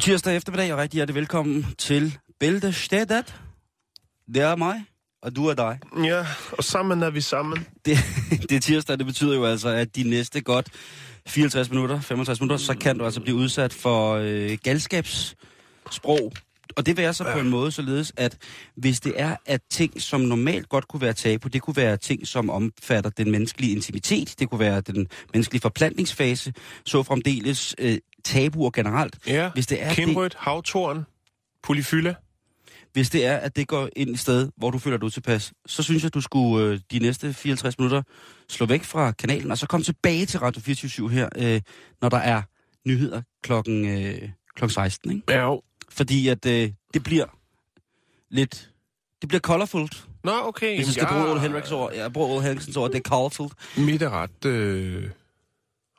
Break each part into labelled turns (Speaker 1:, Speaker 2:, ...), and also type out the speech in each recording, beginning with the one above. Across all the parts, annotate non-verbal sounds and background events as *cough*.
Speaker 1: God tirsdag eftermiddag, og rigtig hjertelig velkommen til Bæltestedet. Det er mig, og du er dig.
Speaker 2: Ja, og sammen er vi sammen.
Speaker 1: Det, det tirsdag, det betyder jo altså, at de næste godt 54 minutter, 65 minutter, så kan du altså blive udsat for øh, galskabssprog. Og det vil jeg så på en måde således, at hvis det er, at ting, som normalt godt kunne være tabu, det kunne være ting, som omfatter den menneskelige intimitet, det kunne være den menneskelige forplantningsfase, så fremdeles øh, tabuer generelt.
Speaker 2: Ja,
Speaker 1: Hvis det er
Speaker 2: Kimrødt, Havtorn, Polyfylde.
Speaker 1: hvis det er, at det går ind i sted, hvor du føler dig tilpas, så synes jeg, du skulle øh, de næste 54 minutter slå væk fra kanalen, og så komme tilbage til Radio 24 her, øh, når der er nyheder klokken, øh, klokken 16. Ikke?
Speaker 2: Ja, jo.
Speaker 1: Fordi at øh, det bliver lidt... Det bliver colorfult,
Speaker 2: Nå, okay.
Speaker 1: hvis jeg skal
Speaker 2: jamen,
Speaker 1: bruge Ole Henriks ord. Jeg bruger Ole Henriksens ord, det er colorfult.
Speaker 2: Mit er ret, øh,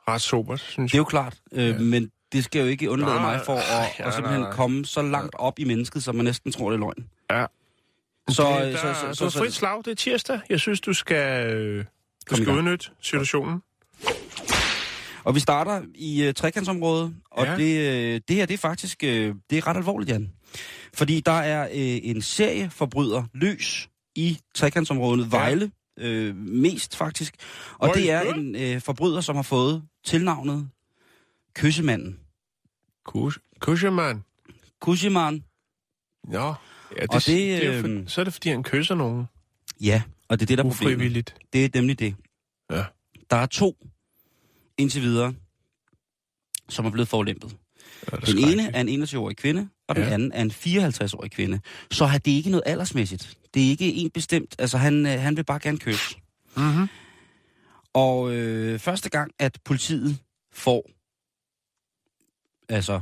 Speaker 2: ret sobert, synes
Speaker 1: Det er
Speaker 2: jeg.
Speaker 1: jo klart, øh,
Speaker 2: Ja.
Speaker 1: men det skal jo ikke undlade
Speaker 2: Nej,
Speaker 1: mig for at,
Speaker 2: nej,
Speaker 1: at
Speaker 2: nej,
Speaker 1: simpelthen
Speaker 2: nej.
Speaker 1: komme så langt op i mennesket, som man næsten tror, det er løgn.
Speaker 2: Ja.
Speaker 1: Så,
Speaker 2: det,
Speaker 1: øh,
Speaker 2: der,
Speaker 1: så, så,
Speaker 2: har
Speaker 1: så,
Speaker 2: frit slag, det er tirsdag. Jeg synes, du skal, øh, du skal udnytte situationen.
Speaker 1: Og vi starter i uh, trekantsområdet, og
Speaker 2: Ja.
Speaker 1: ja. det, uh, det her det er faktisk uh, det er ret alvorligt, Jan. Fordi der er uh, en serie forbryder løs i trekantsområdet
Speaker 2: Ja.
Speaker 1: Vejle, uh, mest faktisk. Og
Speaker 2: Oj,
Speaker 1: det er
Speaker 2: ja.
Speaker 1: en uh, forbryder, som har fået tilnavnet Kyssemanden.
Speaker 2: Kus, Kusjeman.
Speaker 1: Kusseman.
Speaker 2: Nå. Ja, det,
Speaker 1: Og det,
Speaker 2: det, er
Speaker 1: øhm,
Speaker 2: for, så er det, fordi han kysser nogen
Speaker 1: Ja, og det er det, der er problemet. Det er nemlig det.
Speaker 2: Ja.
Speaker 1: Der er to indtil videre, som er blevet forlæmpet.
Speaker 2: Ja,
Speaker 1: Den ene er en 21-årig kvinde, og den
Speaker 2: Ja.
Speaker 1: anden er en 54-årig kvinde. Så har det ikke noget aldersmæssigt. Det er ikke en bestemt. Altså, han, øh, han vil bare gerne kysse.
Speaker 2: Mm-hmm.
Speaker 1: Og øh, første gang, at politiet får altså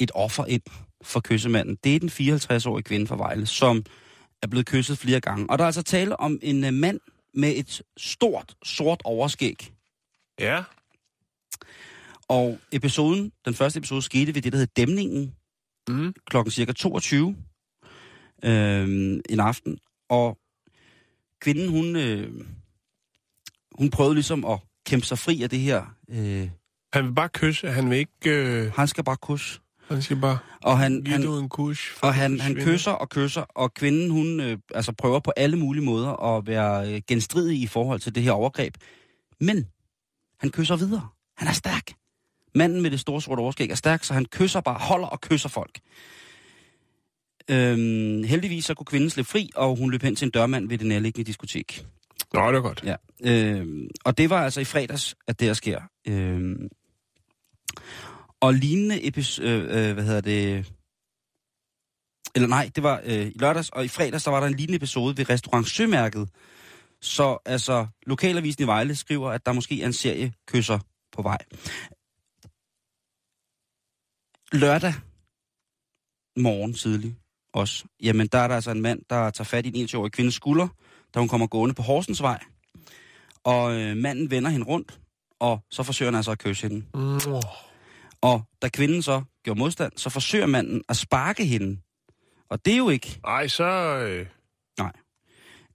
Speaker 1: et offer ind for kyssemanden, det er den 54-årige kvinde fra Vejle, som er blevet kysset flere gange. Og der er altså tale om en øh, mand med et stort, sort overskæg.
Speaker 2: Ja.
Speaker 1: Og episoden, den første episode, skete ved det, der hed Dæmningen,
Speaker 2: Mm.
Speaker 1: klokken cirka 22 øh, en aften. Og kvinden, hun, øh, hun prøvede ligesom at kæmpe sig fri af det her. Øh,
Speaker 2: Han vil bare kysse. Han vil ikke... Øh,
Speaker 1: han skal bare kysse.
Speaker 2: han skal bare
Speaker 1: Og han,
Speaker 2: give
Speaker 1: han,
Speaker 2: en kus. for
Speaker 1: og han, han kysser og kysser, og kvinden, hun øh, altså prøver på alle mulige måder at være øh, genstridig i forhold til det her overgreb. Men han kysser videre. Han er stærk. Manden med det store sorte overskæg er stærk, så han kysser bare, holder og kysser folk. Øhm, heldigvis så kunne kvinden slippe fri, og hun løb hen til en dørmand ved det nærliggende diskotek.
Speaker 2: Nå, det er godt.
Speaker 1: Ja. Øhm, og det var altså i fredags, at det her sker. Øhm, og lignende episode, øh, øh, hvad hedder det, eller nej, det var øh, i lørdags, og i fredags, der var der en lignende episode ved Restaurant Sømærket. Så altså, Lokalavisen i Vejle skriver, at der måske er en serie kysser på vej. Lørdag morgen tidlig også, jamen der er der altså en mand, der tager fat i en 21-årig kvindes skulder, da hun kommer gående på Horsensvej. Og øh, manden vender hende rundt, og så forsøger han altså at kysse hende.
Speaker 2: Mm.
Speaker 1: Og da kvinden så gjorde modstand, så forsøger manden at sparke hende. Og det er jo ikke,
Speaker 2: Ej, så... Øh,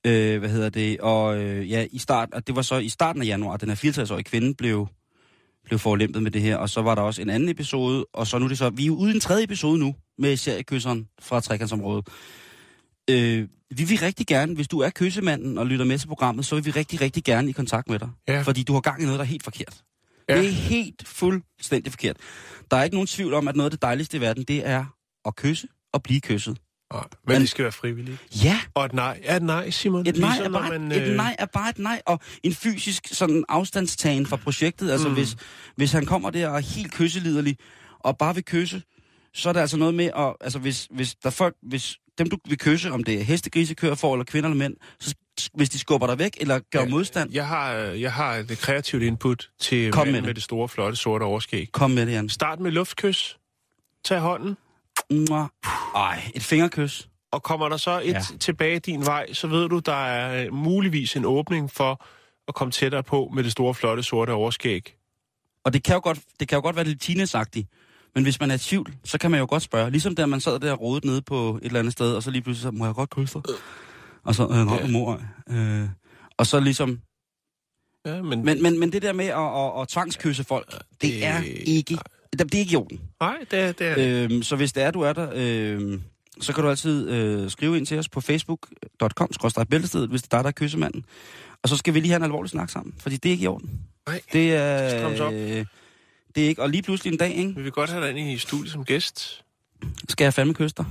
Speaker 1: øh, hvad hedder det, og øh, ja, i start, og det var så i starten af januar, den her 64-årige kvinde blev, blev forulæmpet med det her, og så var der også en anden episode, og så nu er det så, vi er jo ude i en tredje episode nu, med seriekysseren fra trekantsområdet. Øh, vi vil rigtig gerne, hvis du er kyssemanden og lytter med til programmet, så vil vi rigtig, rigtig gerne i kontakt med dig.
Speaker 2: Ja.
Speaker 1: Fordi du har gang i noget, der er helt forkert.
Speaker 2: Ja.
Speaker 1: Det er helt fuldstændig forkert. Der er ikke nogen tvivl om, at noget af det dejligste i verden, det er at kysse og blive kysset.
Speaker 2: Nej, men,
Speaker 1: Men-
Speaker 2: det skal være frivilligt.
Speaker 1: Ja,
Speaker 2: Og et nej er et nej, Simon.
Speaker 1: et nej,
Speaker 2: Ligesom
Speaker 1: er bare,
Speaker 2: man,
Speaker 1: et
Speaker 2: øh,
Speaker 1: nej er bare et nej, og en fysisk sådan afstandstagen fra projektet. Altså
Speaker 2: Mm.
Speaker 1: hvis, hvis han kommer der og er helt kysseliderlig, og bare vil kysse, så er der altså noget med at, altså hvis, hvis der er folk, hvis dem du vil kysse, om det er kører for, eller kvinder eller mænd, så hvis de skubber dig væk, eller gør ja, modstand,
Speaker 2: Jeg har, jeg har et kreativt input til
Speaker 1: Kom med
Speaker 2: med,
Speaker 1: det.
Speaker 2: det store, flotte, sorte overskæg.
Speaker 1: kom med det, Jan.
Speaker 2: Start med luftkys. Tag hånden.
Speaker 1: Ej, et fingerkys.
Speaker 2: Og kommer der så et
Speaker 1: Ja.
Speaker 2: ja. tilbage din vej, så ved du, der er øh, muligvis en åbning for at komme tættere på med det store, flotte, sorte overskæg.
Speaker 1: Og det kan jo godt, det kan jo godt være lidt teenageagtigt. Men hvis man er i tvivl, så kan man jo godt spørge. Ligesom da man sad der og rodet nede på et eller andet sted, og så lige pludselig så, må jeg godt kysse dig? Og så, øh, nej,
Speaker 2: Ja.
Speaker 1: mor. Øh, og så ligesom...
Speaker 2: Ja, men,
Speaker 1: Men, men, men det der med at, at, at tvangskysse folk, det,
Speaker 2: det-
Speaker 1: er ikke... Det, det er ikke i orden.
Speaker 2: nej, det er, det er
Speaker 1: Øhm, så hvis det er, du er der, øhm, så kan du altid øh, skrive ind til os på facebook.com, bæltestedet, hvis det er dig, der er kyssemanden. Og så skal vi lige have en alvorlig snak sammen, fordi det er ikke i orden.
Speaker 2: Nej,
Speaker 1: Det
Speaker 2: det
Speaker 1: er...
Speaker 2: strammes op.
Speaker 1: Øh, det er ikke... Og lige pludselig en dag, ikke,
Speaker 2: vi vil godt have dig ind i studiet som gæst.
Speaker 1: skal jeg fandme kysse dig.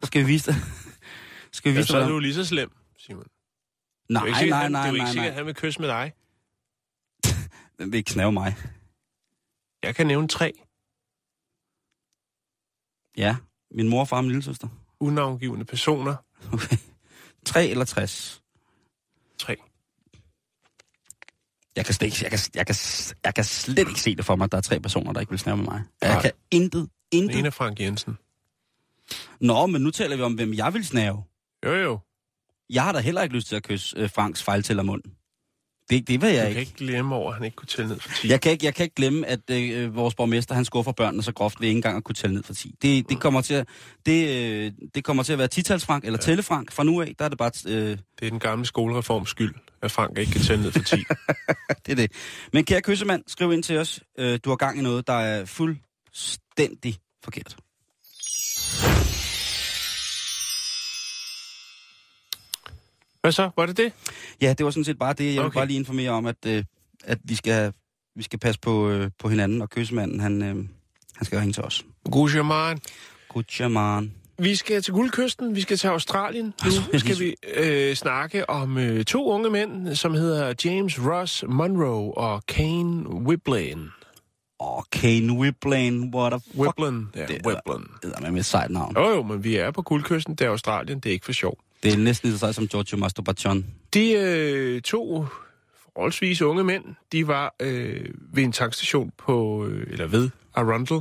Speaker 1: Så skal vi vise dig. *laughs* skal vi
Speaker 2: Ja,
Speaker 1: vise
Speaker 2: så er
Speaker 1: dig,
Speaker 2: du lige så slem, Simon.
Speaker 1: Nej,
Speaker 2: det
Speaker 1: nej, nej, nej,
Speaker 2: det er jo ikke sikkert, at han vil kysse med dig. *laughs*
Speaker 1: Den vil ikke knæve mig.
Speaker 2: Jeg kan nævne tre
Speaker 1: Ja, min mor, far og min lille søster.
Speaker 2: unavngivende personer.
Speaker 1: Okay. 3 eller 60.
Speaker 2: Tre.
Speaker 1: Jeg kan, slet ikke, jeg, kan, jeg, kan, jeg kan slet ikke se det for mig, at der er tre personer, der ikke vil snæve med mig. Jeg
Speaker 2: Nej.
Speaker 1: kan intet,
Speaker 2: Den
Speaker 1: intet.
Speaker 2: ene er Frank Jensen.
Speaker 1: Nå, men nu taler vi om, hvem jeg vil snæve.
Speaker 2: Jo, jo.
Speaker 1: Jeg har da heller ikke lyst til at kysse øh, Franks fejltæller mund. Det, det vil jeg
Speaker 2: Jeg
Speaker 1: ikke.
Speaker 2: kan ikke glemme over, at han ikke kunne tælle ned for 10.
Speaker 1: Jeg kan ikke, jeg kan ikke glemme, at øh, vores borgmester, han skuffer børnene så groft ved ikke engang at kunne tælle ned for 10. Det, det, kommer, til at, det, øh, det kommer til at være titalsfrank eller ja. tællefrank. Fra nu af, der er det bare... Øh,
Speaker 2: Det er den gamle skolereforms skyld, at Frank ikke kan tælle ned for 10. *laughs*
Speaker 1: det er det. Men kære kyssemand, skriv ind til os. Øh, du har gang i noget, der er fuldstændig forkert.
Speaker 2: Hvad så? Var det det?
Speaker 1: Ja, det var sådan set bare det. Jeg vil
Speaker 2: Okay.
Speaker 1: bare lige informere om, at, øh, at vi, skal, vi skal passe på, øh, på hinanden, og kyssemanden, han, øh, han skal ringe til os.
Speaker 2: Gujaman.
Speaker 1: Good
Speaker 2: Vi skal til Guldkysten, vi skal til Australien. Nu
Speaker 1: Altså,
Speaker 2: skal vi øh, snakke om øh, to unge mænd, som hedder James Ross Monroe og Kane Whiblane.
Speaker 1: Åh, oh, Kane Whiblane, what a fuck.
Speaker 2: Whiblane, ja,
Speaker 1: Det er-
Speaker 2: Whiblane.
Speaker 1: Det er med et sejt navn.
Speaker 2: Jo jo, men vi er på Guldkysten, det er Australien, det er ikke for sjov.
Speaker 1: Det er næsten lige så sejt som Giorgio Masturbation.
Speaker 2: De øh, to forholdsvis unge mænd, de var øh, ved en tankstation på, øh, eller ved Arundel,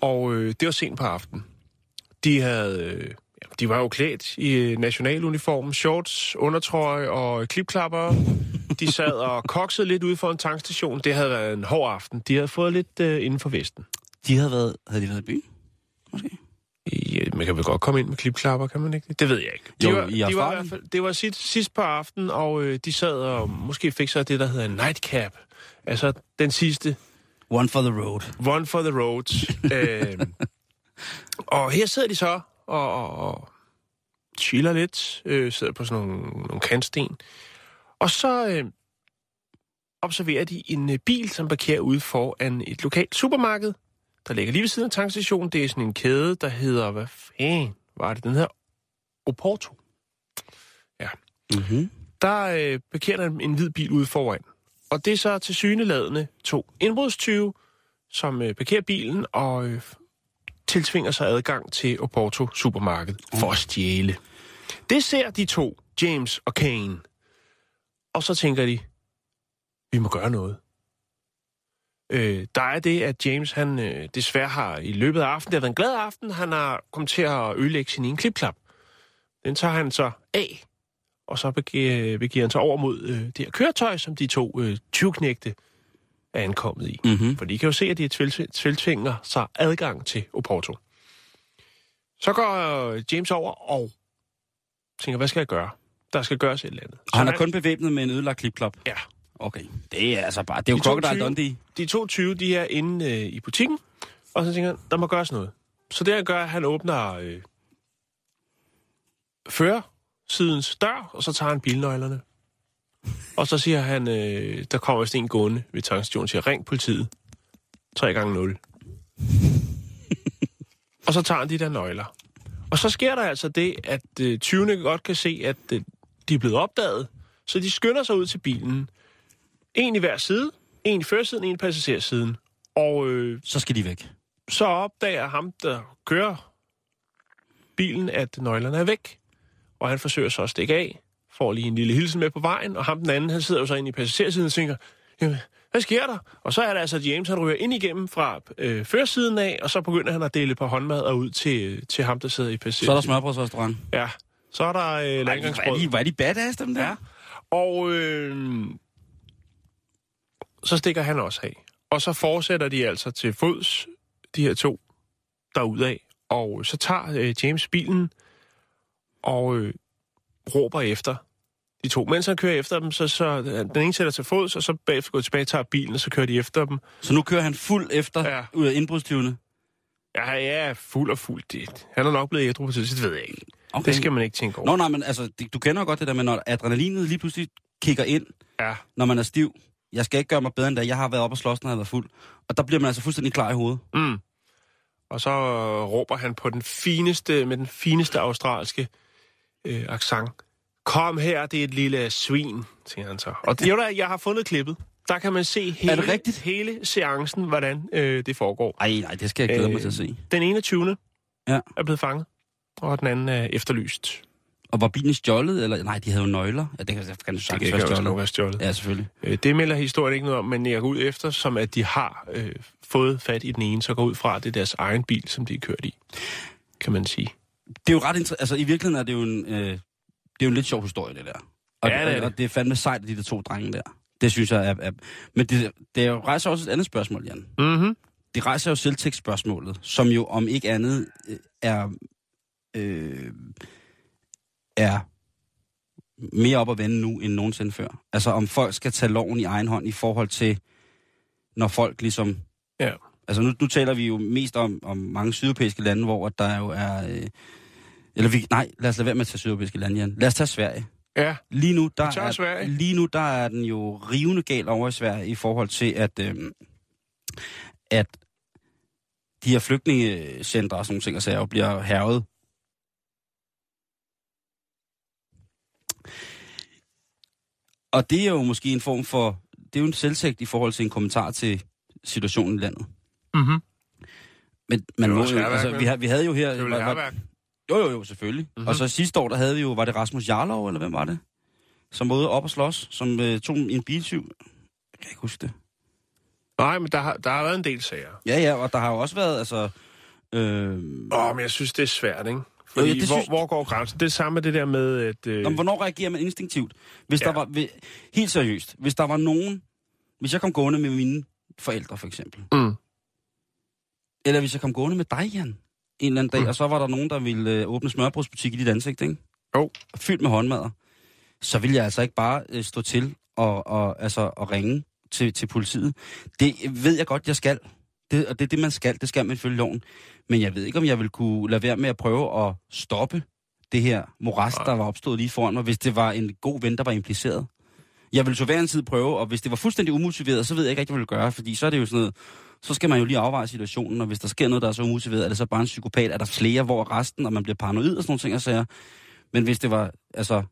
Speaker 2: og øh, det var sent på aftenen. De havde, øh, ja, de var jo klædt i øh, nationaluniform, shorts, undertrøje og klipklapper. De sad og *laughs* koksede lidt ude for en tankstation. Det havde været en hård aften. De havde fået lidt øh, inden for vesten.
Speaker 1: De havde været, havde de været i byen?
Speaker 2: Ja, man kan vel godt komme ind med klipklapper, kan man ikke? det? Det ved jeg ikke. De
Speaker 1: Jo,
Speaker 2: var,
Speaker 1: i
Speaker 2: de var i hvert fald, det var sidst, sidst på aftenen, og øh, de sad og måske fik så det, der hedder nightcap. Altså den sidste.
Speaker 1: One for the road.
Speaker 2: One for the road. *laughs* øh, og her sidder de så og, og, og chiller lidt, øh, sidder på sådan nogle, nogle kantsten. Og så øh, observerer de en øh, bil, som parkerer ude foran et lokalt supermarked, der ligger lige ved siden af tankstationen. Det er sådan en kæde, der hedder, hvad fanden var det? Den hedder Oporto.
Speaker 1: Mm-hmm.
Speaker 2: Der øh, parkerer der en, en hvid bil ude foran. Og det er så til syneladende to indbrudstyve, som øh, parkerer bilen og øh, tiltvinger sig adgang til Oporto supermarked for at stjæle. Det ser de to, James og Kane. Og så tænker de, vi må gøre noget. Øh, der er det, at James han øh, desværre har i løbet af aftenen, det har været en glad aften, han har kommet til at ødelægge sin ene klipklap. Den tager han så af, og så begiver, begiver han sig over mod øh, det her køretøj, som de to øh, 20-knægte er ankommet i.
Speaker 1: Mm-hmm.
Speaker 2: For de kan jo se, at de tiltv- tiltvinger sig adgang til Oporto. Så går øh, James over og tænker, hvad skal jeg gøre? Der skal gøres et eller andet.
Speaker 1: Og han er kun bevæbnet med en ødelagt klipklap.
Speaker 2: Ja.
Speaker 1: Okay. Det er altså bare... Det er jo
Speaker 2: De
Speaker 1: Crocodile Dundee.
Speaker 2: De to 20, de er inde øh, i butikken, og så tænker han, der må gøres noget. Så det han gør, han åbner øh, førersidens dør, og så tager han bilnøglerne. Og så siger han, øh, der kommer vist en gående ved tankstationen, siger, ring politiet. 3 gange 0. og så tager han de der nøgler. Og så sker der altså det, at øh, 20'erne godt kan se, at øh, de er blevet opdaget, så de skynder sig ud til bilen. En i hver side, en i førersiden, en i passagersiden. Og øh,
Speaker 1: Så skal de væk.
Speaker 2: så opdager ham, der kører bilen, at nøglerne er væk. Og han forsøger så at stikke af, får lige en lille hilsen med på vejen, og ham den anden, han sidder jo så inde i passagersiden og tænker, Jamen, hvad sker der? Og så er der altså, at James han ryger ind igennem fra øh, førersiden af, og så begynder han at dele på håndmad og ud til, til ham, der sidder i
Speaker 1: Så er der
Speaker 2: passagersiden.
Speaker 1: smørbrødsrestaurant.
Speaker 2: Ja, så er der øh,
Speaker 1: er
Speaker 2: landgangsbrød.
Speaker 1: de, hvor er de badass, dem der?
Speaker 2: Ja. Og øh, så stikker han også af. Og så fortsætter de altså til fods, de her to, derudad. Og så tager øh, James bilen og øh, råber efter de to. Mens han kører efter dem, så, så øh, den ene sætter til fods, og så bagefter går tilbage tager bilen, og så kører de efter dem.
Speaker 1: Så nu kører han fuld efter
Speaker 2: Ja.
Speaker 1: ud af indbrudstyvene.
Speaker 2: Ja, ja, fuld og fuld. Det, han er nok blevet ædru på tid, det ved jeg ikke.
Speaker 1: Okay.
Speaker 2: Det skal man ikke tænke over.
Speaker 1: Nå, nej, men altså, du kender godt det der med, når adrenalinet lige pludselig kigger ind,
Speaker 2: Ja,
Speaker 1: når man er stiv. Jeg skal ikke gøre mig bedre end da. Jeg har været oppe og slås, når jeg har været fuld. Og der bliver man altså fuldstændig klar i hovedet.
Speaker 2: Mm. Og så øh, råber han på den fineste, med den fineste australske øh, accent. Kom her, det er et lille svin, siger han så. Og det, jo, der, jeg har fundet klippet. Der kan man se hele,
Speaker 1: det rigtigt?
Speaker 2: hele seancen, hvordan øh, det foregår.
Speaker 1: Ej, nej, det skal jeg glæde
Speaker 2: Øh,
Speaker 1: mig til at se.
Speaker 2: Den 21.
Speaker 1: Ja.
Speaker 2: er blevet fanget, og den anden er efterlyst.
Speaker 1: Og var bilen stjålet? Eller, nej, de havde jo nøgler. Ja, det kan, det kan
Speaker 2: Det kan
Speaker 1: være stjålet.
Speaker 2: være stjålet.
Speaker 1: Ja, selvfølgelig.
Speaker 2: Øh, Det melder historien ikke noget om, men jeg går ud efter, som at de har øh, fået fat i den ene, så går ud fra, at det er deres egen bil, som de er kørt i, kan man sige.
Speaker 1: Det er jo ret interessant. Altså, i virkeligheden er det jo en, øh, det er jo en lidt sjov historie, det der. Og,
Speaker 2: Ja, det er det.
Speaker 1: og det er fandme sejt, de der to drenge der. Det synes jeg er... er men det, det er jo, rejser også et andet spørgsmål, Jan.
Speaker 2: Mhm.
Speaker 1: Det rejser jo selvtægtsspørgsmålet, som jo om ikke andet øh, er... Øh, er mere op at vende nu end nogensinde før. Altså om folk skal tage loven i egen hånd i forhold til, når folk ligesom...
Speaker 2: Ja.
Speaker 1: Altså nu, nu taler vi jo mest om, om mange sydeuropæiske lande, hvor der jo er... Øh, eller vi, nej, lad os lade være med at tage sydeuropæiske lande, Jan. Lad os tage Sverige.
Speaker 2: Ja,
Speaker 1: Lige nu, der er,
Speaker 2: Sverige.
Speaker 1: lige nu, der er den jo rivende gal over i Sverige i forhold til, at, øh, at de her flygtningecentre og sådan nogle ting, og sager, bliver hervet. Og det er jo måske en form for, det er jo en selvtægt i forhold til en kommentar til situationen i landet.
Speaker 2: Mhm.
Speaker 1: Men man må jo, altså, vi, har, vi havde jo her...
Speaker 2: det er
Speaker 1: var- jo, jo, jo, selvfølgelig.
Speaker 2: Mhm.
Speaker 1: Mm-hmm. Og så sidste år, der havde vi jo, var det Rasmus Jarlov, eller hvem var det? Som var ude op og slås, som øh, tog en biltyv. Jeg kan ikke huske det.
Speaker 2: Nej, men der har, der har været en del sager.
Speaker 1: Ja, ja, og der har jo også været, altså... Øh,
Speaker 2: Åh, men jeg synes, det er svært, ikke? Fordi,
Speaker 1: ja,
Speaker 2: jo,
Speaker 1: det
Speaker 2: hvor,
Speaker 1: synes-
Speaker 2: hvor går grænsen? Det er samme det der med, at... Øh,
Speaker 1: Nå, hvornår reagerer man instinktivt? Hvis
Speaker 2: Ja.
Speaker 1: ja. der var, helt seriøst, hvis der var nogen... Hvis jeg kom gående med mine forældre, for eksempel.
Speaker 2: Mm.
Speaker 1: Eller hvis jeg kom gående med dig, Jan, en eller anden dag,
Speaker 2: Mm.
Speaker 1: og så var der nogen, der ville øh, åbne smørbrødsbutik i dit ansigt, ikke?
Speaker 2: Jo.
Speaker 1: Fyldt med håndmadder. Så vil jeg altså ikke bare øh, stå til og, og, altså, og ringe til, til politiet. Det ved jeg godt, jeg skal. Det, og det er det, man skal. Det skal man ifølge loven. Men jeg ved ikke, om jeg vil kunne lade være med at prøve at stoppe det her moras, der var opstået lige foran mig, hvis det var en god ven, der var impliceret. Jeg vil så hver en tid prøve, og hvis det var fuldstændig umotiveret, så ved jeg ikke rigtig, hvad jeg vil gøre, fordi så er det jo sådan noget, så skal man jo lige afveje situationen, og hvis der sker noget, der er så umotiveret, er det så bare en psykopat, er der flere, hvor resten, og man bliver paranoid og sådan nogle ting, og sager. Men hvis det var, altså,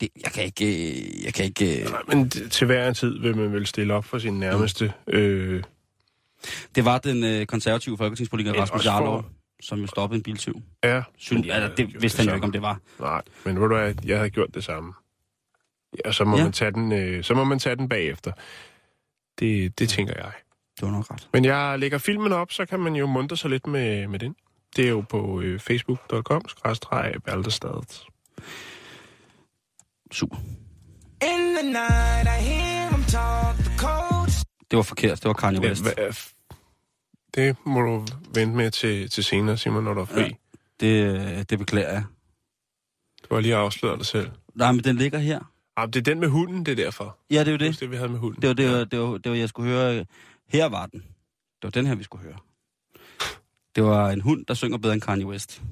Speaker 1: det, jeg kan ikke, øh, jeg kan ikke, øh,
Speaker 2: Nej, men til hver en tid vil man vel stille op for sin nærmeste... Øh,
Speaker 1: det var den øh, konservative folketingspolitiker Rasmus Jarlov, som jo stoppede en biltyv.
Speaker 2: ja,
Speaker 1: Synes,
Speaker 2: jeg
Speaker 1: altså, det vidste han jo ikke, om det var.
Speaker 2: Nej, men ved du hvad, jeg havde gjort det samme. Ja, så må,
Speaker 1: Ja.
Speaker 2: man, tage den, øh, så må man tage den bagefter. Det, det tænker jeg.
Speaker 1: Det var nok ret.
Speaker 2: Men jeg lægger filmen op, så kan man jo muntre sig lidt med, med den. Det er jo på øh, facebook.com, skrædstreg, Balderstad.
Speaker 1: Super.
Speaker 3: In the night, I hear him talk the codes.
Speaker 1: Det var forkert, det var Kanye
Speaker 2: Ja,
Speaker 1: West.
Speaker 2: hva- f- det må du vente med til, til senere, Simon, når du er fri.
Speaker 1: Ja. Det, det beklager jeg.
Speaker 2: Du har lige afsløret dig selv.
Speaker 1: Nej, men den ligger her.
Speaker 2: Ah, det er den med hunden, det er derfor.
Speaker 1: Ja, det er jo
Speaker 2: Det er
Speaker 1: det.
Speaker 2: det, vi havde med hunden.
Speaker 1: Det var det, var, det, var, det var, jeg skulle høre. Her var den. Det var den her, vi skulle høre. Det var en hund, der synger bedre end Kanye West.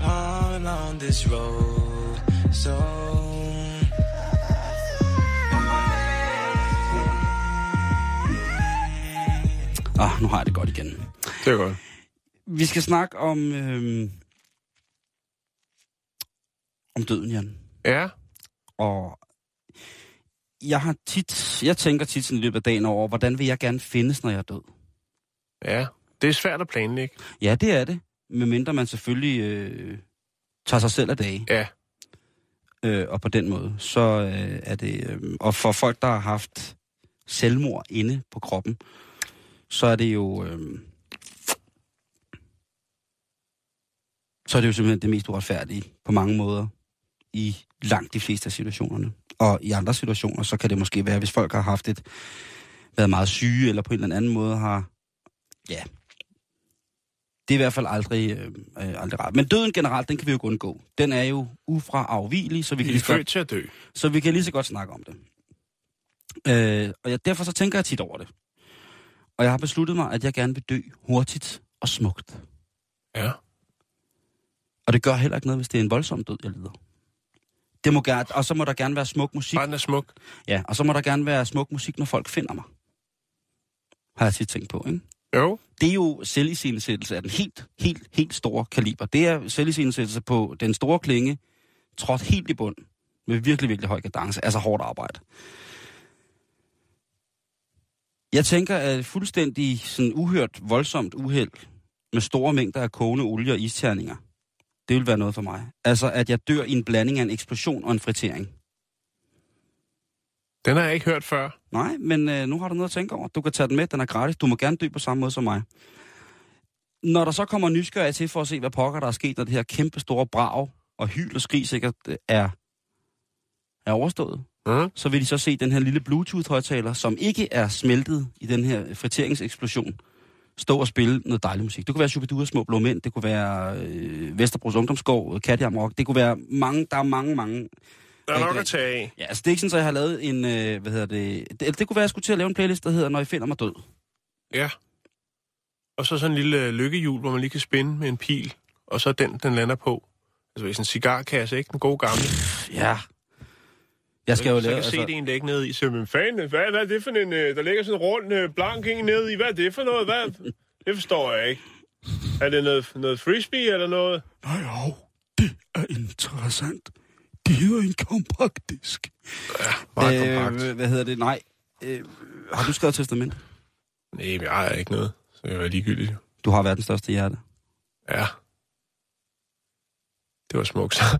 Speaker 3: All on this road, so
Speaker 1: Ah, nu har jeg det godt igen.
Speaker 2: Det er godt.
Speaker 1: Vi skal snakke om... Øhm, om døden, Jan.
Speaker 2: Ja,
Speaker 1: Og jeg har tit, jeg tænker tit sådan i løbet af dagen over, hvordan vil jeg gerne findes, når jeg er død?
Speaker 2: Ja, det er svært at planlægge.
Speaker 1: Ja, det er det. Medmindre man selvfølgelig øh, tager sig selv af dage.
Speaker 2: Ja,
Speaker 1: Øh, og på den måde, så øh, er det... Øh, og for folk, der har haft selvmord inde på kroppen, så er det jo... Øh, så er det jo simpelthen det mest uretfærdige på mange måder i langt de fleste af situationerne. Og i andre situationer, så kan det måske være, hvis folk har haft et været meget syge, eller på en eller anden måde har... Ja, det er i hvert fald aldrig, øh, øh, aldrig rart. Men døden generelt, den kan vi jo undgå. Den er jo ufraafvigelig, så vi kan
Speaker 2: vi
Speaker 1: lige så godt
Speaker 2: til at dø.
Speaker 1: så vi kan lige så godt snakke om det. Øh, og jeg, derfor så tænker jeg tit over det. Og jeg har besluttet mig, at jeg gerne vil dø hurtigt og smukt.
Speaker 2: Ja.
Speaker 1: Og det gør heller ikke noget, hvis det er en voldsom død, jeg lider. Det må gerne, og så må der gerne være smuk musik.
Speaker 2: Bare er smuk.
Speaker 1: Ja, og så må der gerne være smuk musik, når folk finder mig. Har jeg tit tænkt på, ikke?
Speaker 2: Jo.
Speaker 1: Det er jo selviscenesættelse af den helt, helt, helt store kaliber. Det er selviscenesættelse på den store klinge, trådt helt i bund, med virkelig, virkelig høj kadence, altså hårdt arbejde. Jeg tænker, at fuldstændig sådan uhørt, voldsomt uheld med store mængder af kogende olie og isterninger, det vil være noget for mig. Altså, at jeg dør i en blanding af en eksplosion og en fritering.
Speaker 2: Den har jeg ikke hørt før.
Speaker 1: Nej, men øh, nu har du noget at tænke over. Du kan tage den med, den er gratis. Du må gerne dø på samme måde som mig. Når der så kommer nysgerrige til for at se, hvad pokker der er sket, når det her kæmpe store brag og hyl og skrig sikkert øh, er, er overstået,
Speaker 2: Mm.
Speaker 1: så vil de så se den her lille Bluetooth-højtaler, som ikke er smeltet i den her friteringseksplosion, stå og spille noget dejlig musik. Det kunne være Shubidua Små Blå Mænd, det kunne være øh, Vesterbros Ungdomsgård, Katjam Rock, det kunne være mange, der er mange, mange
Speaker 2: Der er nok at tage af.
Speaker 1: Ja, altså det er ikke sådan, at jeg har lavet en, øh, hvad hedder det, det, det kunne være, at jeg skulle til at lave en playlist, der hedder, Når I finder mig død.
Speaker 2: Ja. Og så sådan en lille lykkehjul, hvor man lige kan spænde med en pil, og så den, den lander på. Altså sådan en cigarkasse, ikke? Den gode gamle.
Speaker 1: Ja. Jeg skal jo
Speaker 2: så
Speaker 1: lave,
Speaker 2: kan se
Speaker 1: altså,
Speaker 2: det en lægge ned i. Så, men fanden, hvad, hvad er det for en... øh, Der ligger sådan en rund øh, blank en ned i. Hvad er det for noget? Hvad? Det forstår jeg ikke. Er det noget, noget frisbee eller noget?
Speaker 1: nej, jo, det er interessant. Det hedder en kompaktdisk.
Speaker 2: Meget øh, kompakt.
Speaker 1: Hvad hedder det? Nej. Øh, har du skrevet testament?
Speaker 2: Nej, men jeg har ikke noget. Så jeg er ligegyldigt.
Speaker 1: Du har verdens største hjerte.
Speaker 2: Ja. Det var smukt. så.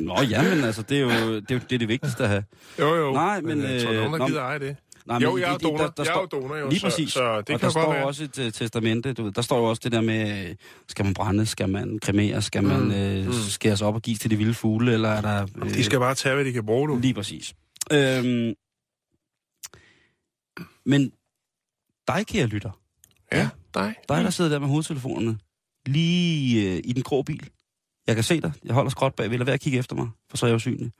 Speaker 1: Nå ja, men altså, det er jo det, er, jo- det, er det vigtigste at have.
Speaker 2: jo, jo.
Speaker 1: Nej, men,
Speaker 2: jeg tror,
Speaker 1: øh,
Speaker 2: nogen, der gider eje det.
Speaker 1: Nej,
Speaker 2: Jo,
Speaker 1: men
Speaker 2: jeg er donor.
Speaker 1: der- der
Speaker 2: Jeg er donor, jo,
Speaker 1: Lige
Speaker 2: så-
Speaker 1: præcis.
Speaker 2: så det
Speaker 1: og
Speaker 2: kan
Speaker 1: der står
Speaker 2: være.
Speaker 1: også et uh, testamente, du ved. Der står jo også det der med, skal man brænde, skal man kremere, skal man
Speaker 2: Mm,
Speaker 1: øh,
Speaker 2: mm.
Speaker 1: skæres op og gives til de vilde fugle, eller er der... Øh,
Speaker 2: De skal bare tage, hvad de kan bruge nu.
Speaker 1: Lige præcis. Øhm, men dig, kære lytter,
Speaker 2: Ja, dig.
Speaker 1: dig, der sidder der med hovedtelefonerne, lige øh, i den grå bil. Jeg kan se dig. Jeg holder skråt bagved. Lad være at kigge efter mig, for så er jeg usynlig.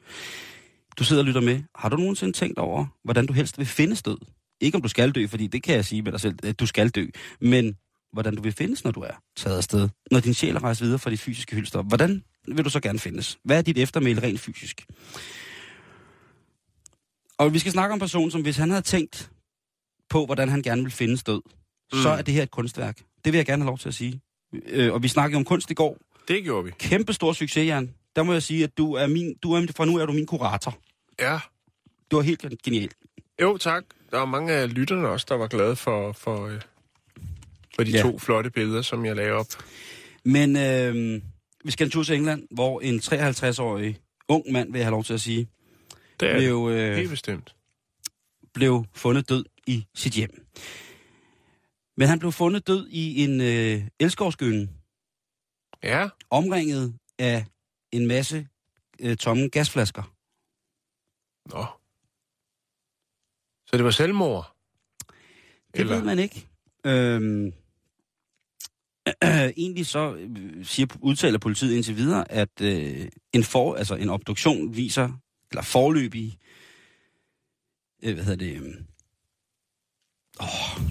Speaker 1: Du sidder og lytter med. Har du nogensinde tænkt over, hvordan du helst vil finde død? Ikke om du skal dø, fordi det kan jeg sige med dig selv, at du skal dø. Men hvordan du vil findes, når du er taget afsted. Når din sjæl er rejst videre fra dit fysiske hylster. Hvordan vil du så gerne findes? Hvad er dit eftermæle rent fysisk? Og vi skal snakke om en person, som hvis han havde tænkt på, hvordan han gerne vil findes død, mm. så er det her et kunstværk. Det vil jeg gerne have lov til at sige. Øh, og vi snakkede om kunst i går.
Speaker 2: Det gjorde vi.
Speaker 1: Kæmpe stor succes, Jan. Der må jeg sige, at du er min, du er, fra nu er du min kurator.
Speaker 2: Ja.
Speaker 1: Du var helt genial.
Speaker 2: Jo, tak. Der var mange af lytterne også, der var glade for, for, øh, for de
Speaker 1: Ja.
Speaker 2: to flotte billeder, som jeg lagde op.
Speaker 1: Men øh, vi skal en tur til England, hvor en 53-årig ung mand, vil jeg have lov til at sige,
Speaker 2: Det er det.
Speaker 1: blev, øh,
Speaker 2: Helt bestemt.
Speaker 1: blev fundet død i sit hjem. Men han blev fundet død i en øh, elskovsgynge,
Speaker 2: Ja,
Speaker 1: omringet af en masse øh, tomme gasflasker.
Speaker 2: nå. Så det var selvmord?
Speaker 1: Det Eller? ved man ikke. Øhm, *clears throat* egentlig så øh, siger, udtaler politiet indtil videre, at øh, en, for, altså en obduktion viser, eller forløbig, øh, hvad hedder det, øh, åh,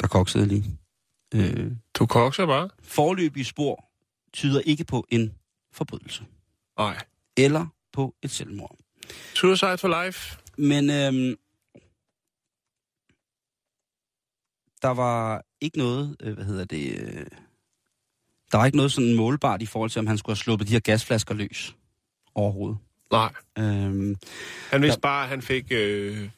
Speaker 1: der koksede lige. Øh,
Speaker 2: Du kokser bare?
Speaker 1: forløbige spor tyder ikke på en forbrydelse,
Speaker 2: Nej.
Speaker 1: eller på et selvmord.
Speaker 2: Suicide for life?
Speaker 1: Men øhm, der var ikke noget, øh, hvad hedder det, øh, der var ikke noget sådan målbart i forhold til, om han skulle have sluppet de her gasflasker løs overhovedet.
Speaker 2: Nej.
Speaker 1: Øhm,
Speaker 2: Han vidste bare, at han fik øh,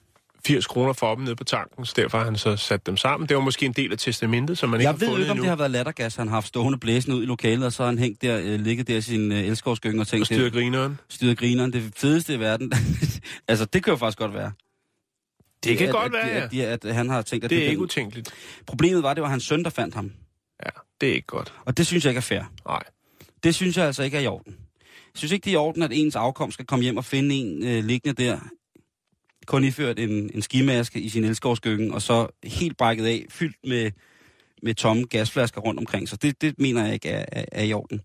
Speaker 2: 80 kroner for dem nede på tanken, så derfor har han så sat dem sammen. Det var måske en del af testamentet, som man ikke
Speaker 1: jeg
Speaker 2: har
Speaker 1: ved jo
Speaker 2: fundet
Speaker 1: ikke, om
Speaker 2: endnu.
Speaker 1: det har været lattergas, han har haft stående blæsende ud i lokalet, og så har han hængt der, øh, ligget der i sin øh, elskovsgynge og tænkt,
Speaker 2: Og styrer grineren.
Speaker 1: styret grineren, det fedeste i verden. *laughs* altså, det kan jo faktisk godt være.
Speaker 2: Det kan
Speaker 1: at,
Speaker 2: godt
Speaker 1: at,
Speaker 2: være,
Speaker 1: at,
Speaker 2: ja.
Speaker 1: at, at, han har tænkt, at
Speaker 2: Det er ikke utænkeligt.
Speaker 1: Problemet var, at det var hans søn, der fandt ham.
Speaker 2: Ja, det er ikke godt.
Speaker 1: Og det synes jeg ikke er fair.
Speaker 2: Nej.
Speaker 1: Det synes jeg altså ikke er i orden. Jeg synes ikke, det er i orden, at ens afkom skal komme hjem og finde en øh, liggende der, kun iført en, en skimaske i sin elskovskøkken, og så helt brækket af, fyldt med, med tomme gasflasker rundt omkring. Så det, det mener jeg ikke er, er, er i orden.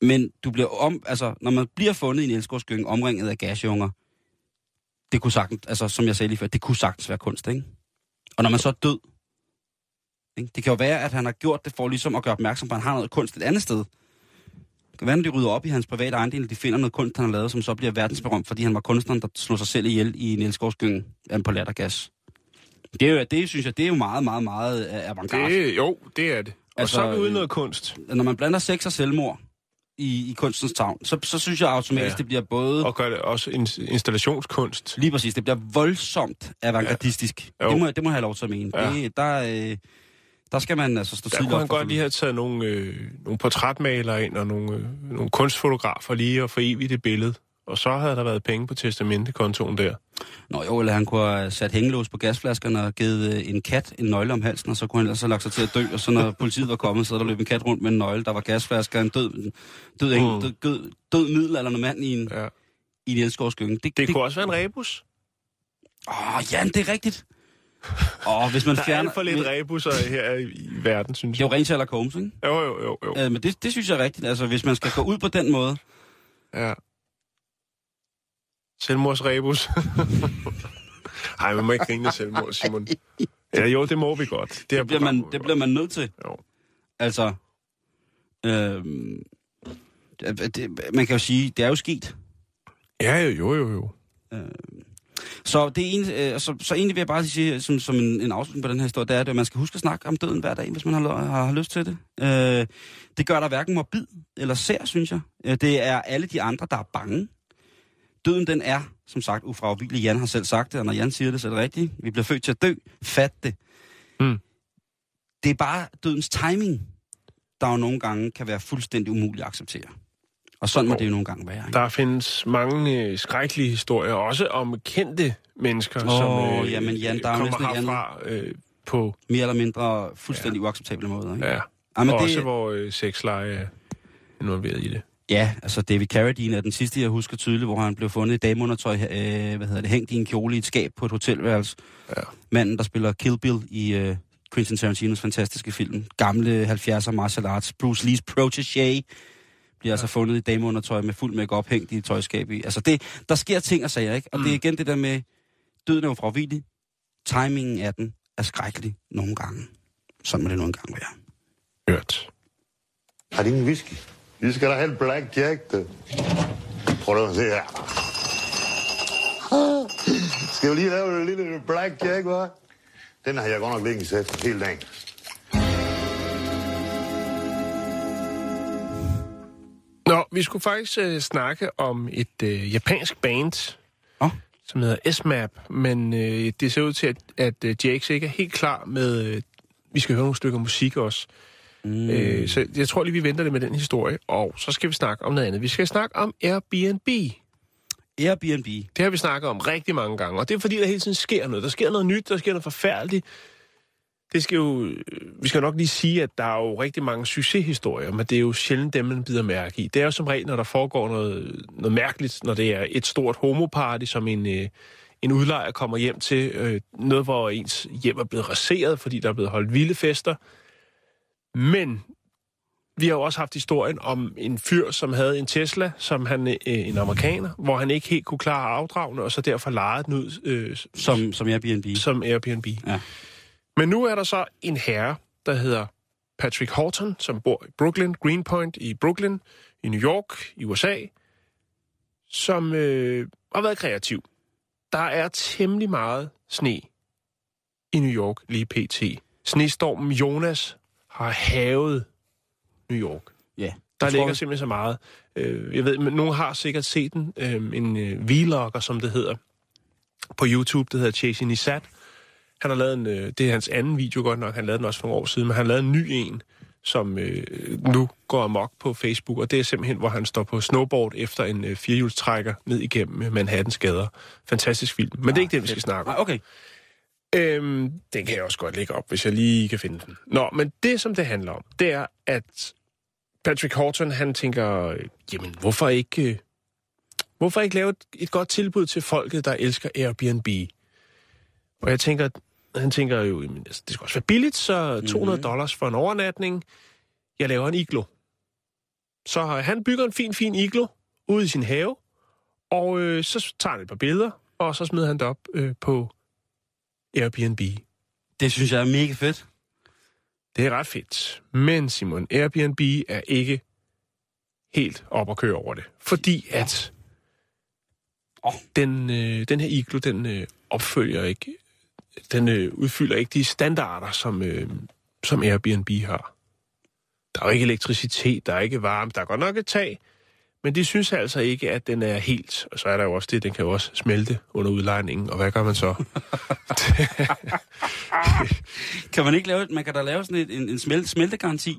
Speaker 1: Men du bliver om, altså, når man bliver fundet i en elskovskøkken omringet af gasjunger, det kunne sagtens, altså som jeg sagde lige før, det kunne sagtens være kunst, ikke? Og når man så er død, ikke? det kan jo være, at han har gjort det for ligesom at gøre opmærksom på, at han har noget kunst et andet sted. Kan være, at de rydder op i hans private ejendel, de finder noget kunst, han har lavet, som så bliver verdensberømt, fordi han var kunstneren, der slog sig selv ihjel i Niels Gårdsgyngen på lattergas. Det, er jo, det synes jeg, det er jo meget, meget, meget øh, avantgarde.
Speaker 2: Det, jo, det er det. Og
Speaker 1: Altså,
Speaker 2: så er vi ude
Speaker 1: øh,
Speaker 2: noget kunst.
Speaker 1: Når man blander sex og selvmord i, i kunstens tavn, så, så synes jeg automatisk,
Speaker 2: Ja.
Speaker 1: det bliver både...
Speaker 2: Og gør det også in- installationskunst.
Speaker 1: Lige præcis, det bliver voldsomt avantgardistisk.
Speaker 2: Ja. Jo.
Speaker 1: Det, må, det må jeg have lov til at mene.
Speaker 2: Ja.
Speaker 1: Det, der, øh, der skal man altså stå
Speaker 2: Der
Speaker 1: tidligt
Speaker 2: kunne
Speaker 1: op
Speaker 2: han godt lige have taget nogle, øh, nogle portrætmalere ind og nogle, øh, nogle kunstfotografer lige og for evigt det billede. Og så havde der været penge på testamentekontoen der.
Speaker 1: Nå jo, eller han kunne have sat hængelås på gasflaskerne og givet øh, en kat en nøgle om halsen, og så kunne han ellers have lagt sig til at dø, og så når *laughs* politiet var kommet, så der løb en kat rundt med en nøgle, der var gasflasker, en død, død,
Speaker 2: Mm.
Speaker 1: død, død, død middelalderende mand i en,
Speaker 2: Ja.
Speaker 1: i en elskovsgynge. Det,
Speaker 2: Det,
Speaker 1: det,
Speaker 2: kunne også være en rebus.
Speaker 1: Åh, Jan, det er rigtigt. Åh, hvis man
Speaker 2: Der er
Speaker 1: fjerner...
Speaker 2: alt for lidt rebusser her i, verden, synes
Speaker 1: Det er
Speaker 2: jeg.
Speaker 1: jo rent Sherlock Holmes, ikke?
Speaker 2: Jo, jo, jo. jo.
Speaker 1: Ja. men det, det synes jeg er rigtigt. Altså, hvis man skal gå ud på den måde,
Speaker 2: Ja. Selvmordsrebus. *laughs* Nej, man må ikke grine af selvmord, Simon. Ja, jo, det må vi godt. Det,
Speaker 1: det bliver, man, det bliver man nødt til.
Speaker 2: Jo.
Speaker 1: Altså, øhm, det, man kan jo sige, det er jo sket.
Speaker 2: Ja, jo, jo, jo, jo.
Speaker 1: Så, det er en, øh, så, så egentlig vil jeg bare sige, som, som en, en afslutning på den her historie, det er, at man skal huske at snakke om døden hver dag, hvis man har, har, har lyst til det. Øh, det gør der hverken morbid eller sær, synes jeg. Øh, det er alle de andre, der er bange. Døden, den er, som sagt, ufravigelig. Jan har selv sagt det, og når Jan siger det, så er det rigtigt. Vi bliver født til at dø. Fat det.
Speaker 2: Mm.
Speaker 1: Det er bare dødens timing, der jo nogle gange kan være fuldstændig umuligt at acceptere. Og sådan må det jo nogle gange være. Ikke?
Speaker 2: Der findes mange øh, skrækkelige historier, også om kendte mennesker,
Speaker 1: Åh,
Speaker 2: som øh,
Speaker 1: jamen, Jan, der er
Speaker 2: kommer herfra øh, på...
Speaker 1: Mere eller mindre fuldstændig ja. uacceptable måder. Ikke?
Speaker 2: Ja,
Speaker 1: Ja, men
Speaker 2: og også
Speaker 1: det,
Speaker 2: hvor øh, sexleje er involveret i det.
Speaker 1: ja, altså David Carradine er den sidste, jeg husker tydeligt, hvor han blev fundet i dameundertøj, øh, hvad hedder det, hængt i en kjole i et skab på et hotelværelse.
Speaker 2: Ja.
Speaker 1: Manden, der spiller Kill Bill i øh, Quentin Tarantinos fantastiske film. Gamle 70'er martial arts. Bruce Lees protégé bliver ja. altså fundet i dameundertøj med fuld makeup hængt i et tøjskab i. Altså det, der sker ting og sager, ikke? Og mm. det er igen det der med, døden er jo fravillig. Timingen af den er skrækkelig nogle gange. Sådan må det nogle gange være.
Speaker 2: Hørt.
Speaker 4: Har de ingen whisky? Vi skal da have en Black Jack, du. Prøv at se her. Skal vi lige lave en lille Black Jack, hva'? Den har jeg godt nok liggende sæt hele dagen.
Speaker 2: Nå, vi skulle faktisk øh, snakke om et øh, japansk band,
Speaker 1: Åh.
Speaker 2: som hedder S-Map, men øh, det ser ud til, at, at øh, JX ikke er helt klar med... Øh, vi skal høre nogle stykker musik også. Mm. Øh, så jeg tror lige, vi venter det med den historie, og så skal vi snakke om noget andet. Vi skal snakke om Airbnb.
Speaker 1: Airbnb.
Speaker 2: Det har vi snakket om rigtig mange gange, og det er fordi, der hele tiden sker noget. Der sker noget nyt, der sker noget forfærdeligt. Det skal jo, øh, vi skal nok lige sige, at der er jo rigtig mange succeshistorier, men det er jo sjældent dem, man bider mærke i. Det er jo som regel, når der foregår noget, noget mærkeligt, når det er et stort homoparty, som en, øh, en udlejer kommer hjem til. Øh, noget, hvor ens hjem er blevet raseret, fordi der er blevet holdt vilde fester. Men vi har jo også haft historien om en fyr, som havde en Tesla, som han øh, en amerikaner, hvor han ikke helt kunne klare afdragene, og så derfor lejede den ud øh,
Speaker 1: Som, som Airbnb.
Speaker 2: som Airbnb.
Speaker 1: Ja.
Speaker 2: Men nu er der så en herre, der hedder Patrick Horton, som bor i Brooklyn, Greenpoint i Brooklyn, i New York, i USA, som øh, har været kreativ. Der er temmelig meget sne i New York lige pt. Snestormen Jonas har havet New York.
Speaker 1: Ja.
Speaker 2: Der
Speaker 1: Jeg
Speaker 2: ligger
Speaker 1: tror,
Speaker 2: simpelthen så meget. Øh, jeg ved, men nogen har sikkert set den. Øh, en øh, vlogger, som det hedder, på YouTube, det hedder Chasing Isat. Han har lavet en, øh, det er hans anden video godt nok, han lavede den også for nogle år siden, men han har lavet en ny en, som øh, nu går amok på Facebook, og det er simpelthen, hvor han står på snowboard efter en øh, firehjulstrækker ned igennem Manhattans gader. Fantastisk film, men det er ikke det, vi skal snakke om.
Speaker 1: Ah, okay.
Speaker 2: Øhm, den kan jeg også godt lægge op, hvis jeg lige kan finde den. Nå, men det, som det handler om, det er, at Patrick Horton, han tænker, øh, jamen, hvorfor ikke, øh, hvorfor ikke lave et, et godt tilbud til folket, der elsker Airbnb? Og jeg tænker, han tænker jo, jamen, altså, det skal også være billigt, så 200 mm-hmm. dollars for en overnatning. Jeg laver en iglo. Så han bygger en fin, fin iglo ude i sin have, og øh, så tager han et par billeder, og så smider han det op øh, på Airbnb.
Speaker 1: Det synes jeg er mega fedt.
Speaker 2: Det er ret fedt. Men Simon, Airbnb er ikke helt op at køre over det. Fordi at den, øh, den her iglo, den øh, opfølger ikke, den øh, udfylder ikke de standarder, som, øh, som Airbnb har. Der er jo ikke elektricitet, der er ikke varme, der er godt nok et tag, men de synes altså ikke, at den er helt. Og så er der jo også det, den kan jo også smelte under udlejningen, og hvad gør man så? *laughs*
Speaker 1: Kan man ikke lave, man kan da lave sådan et, en, en smelt, smeltegaranti.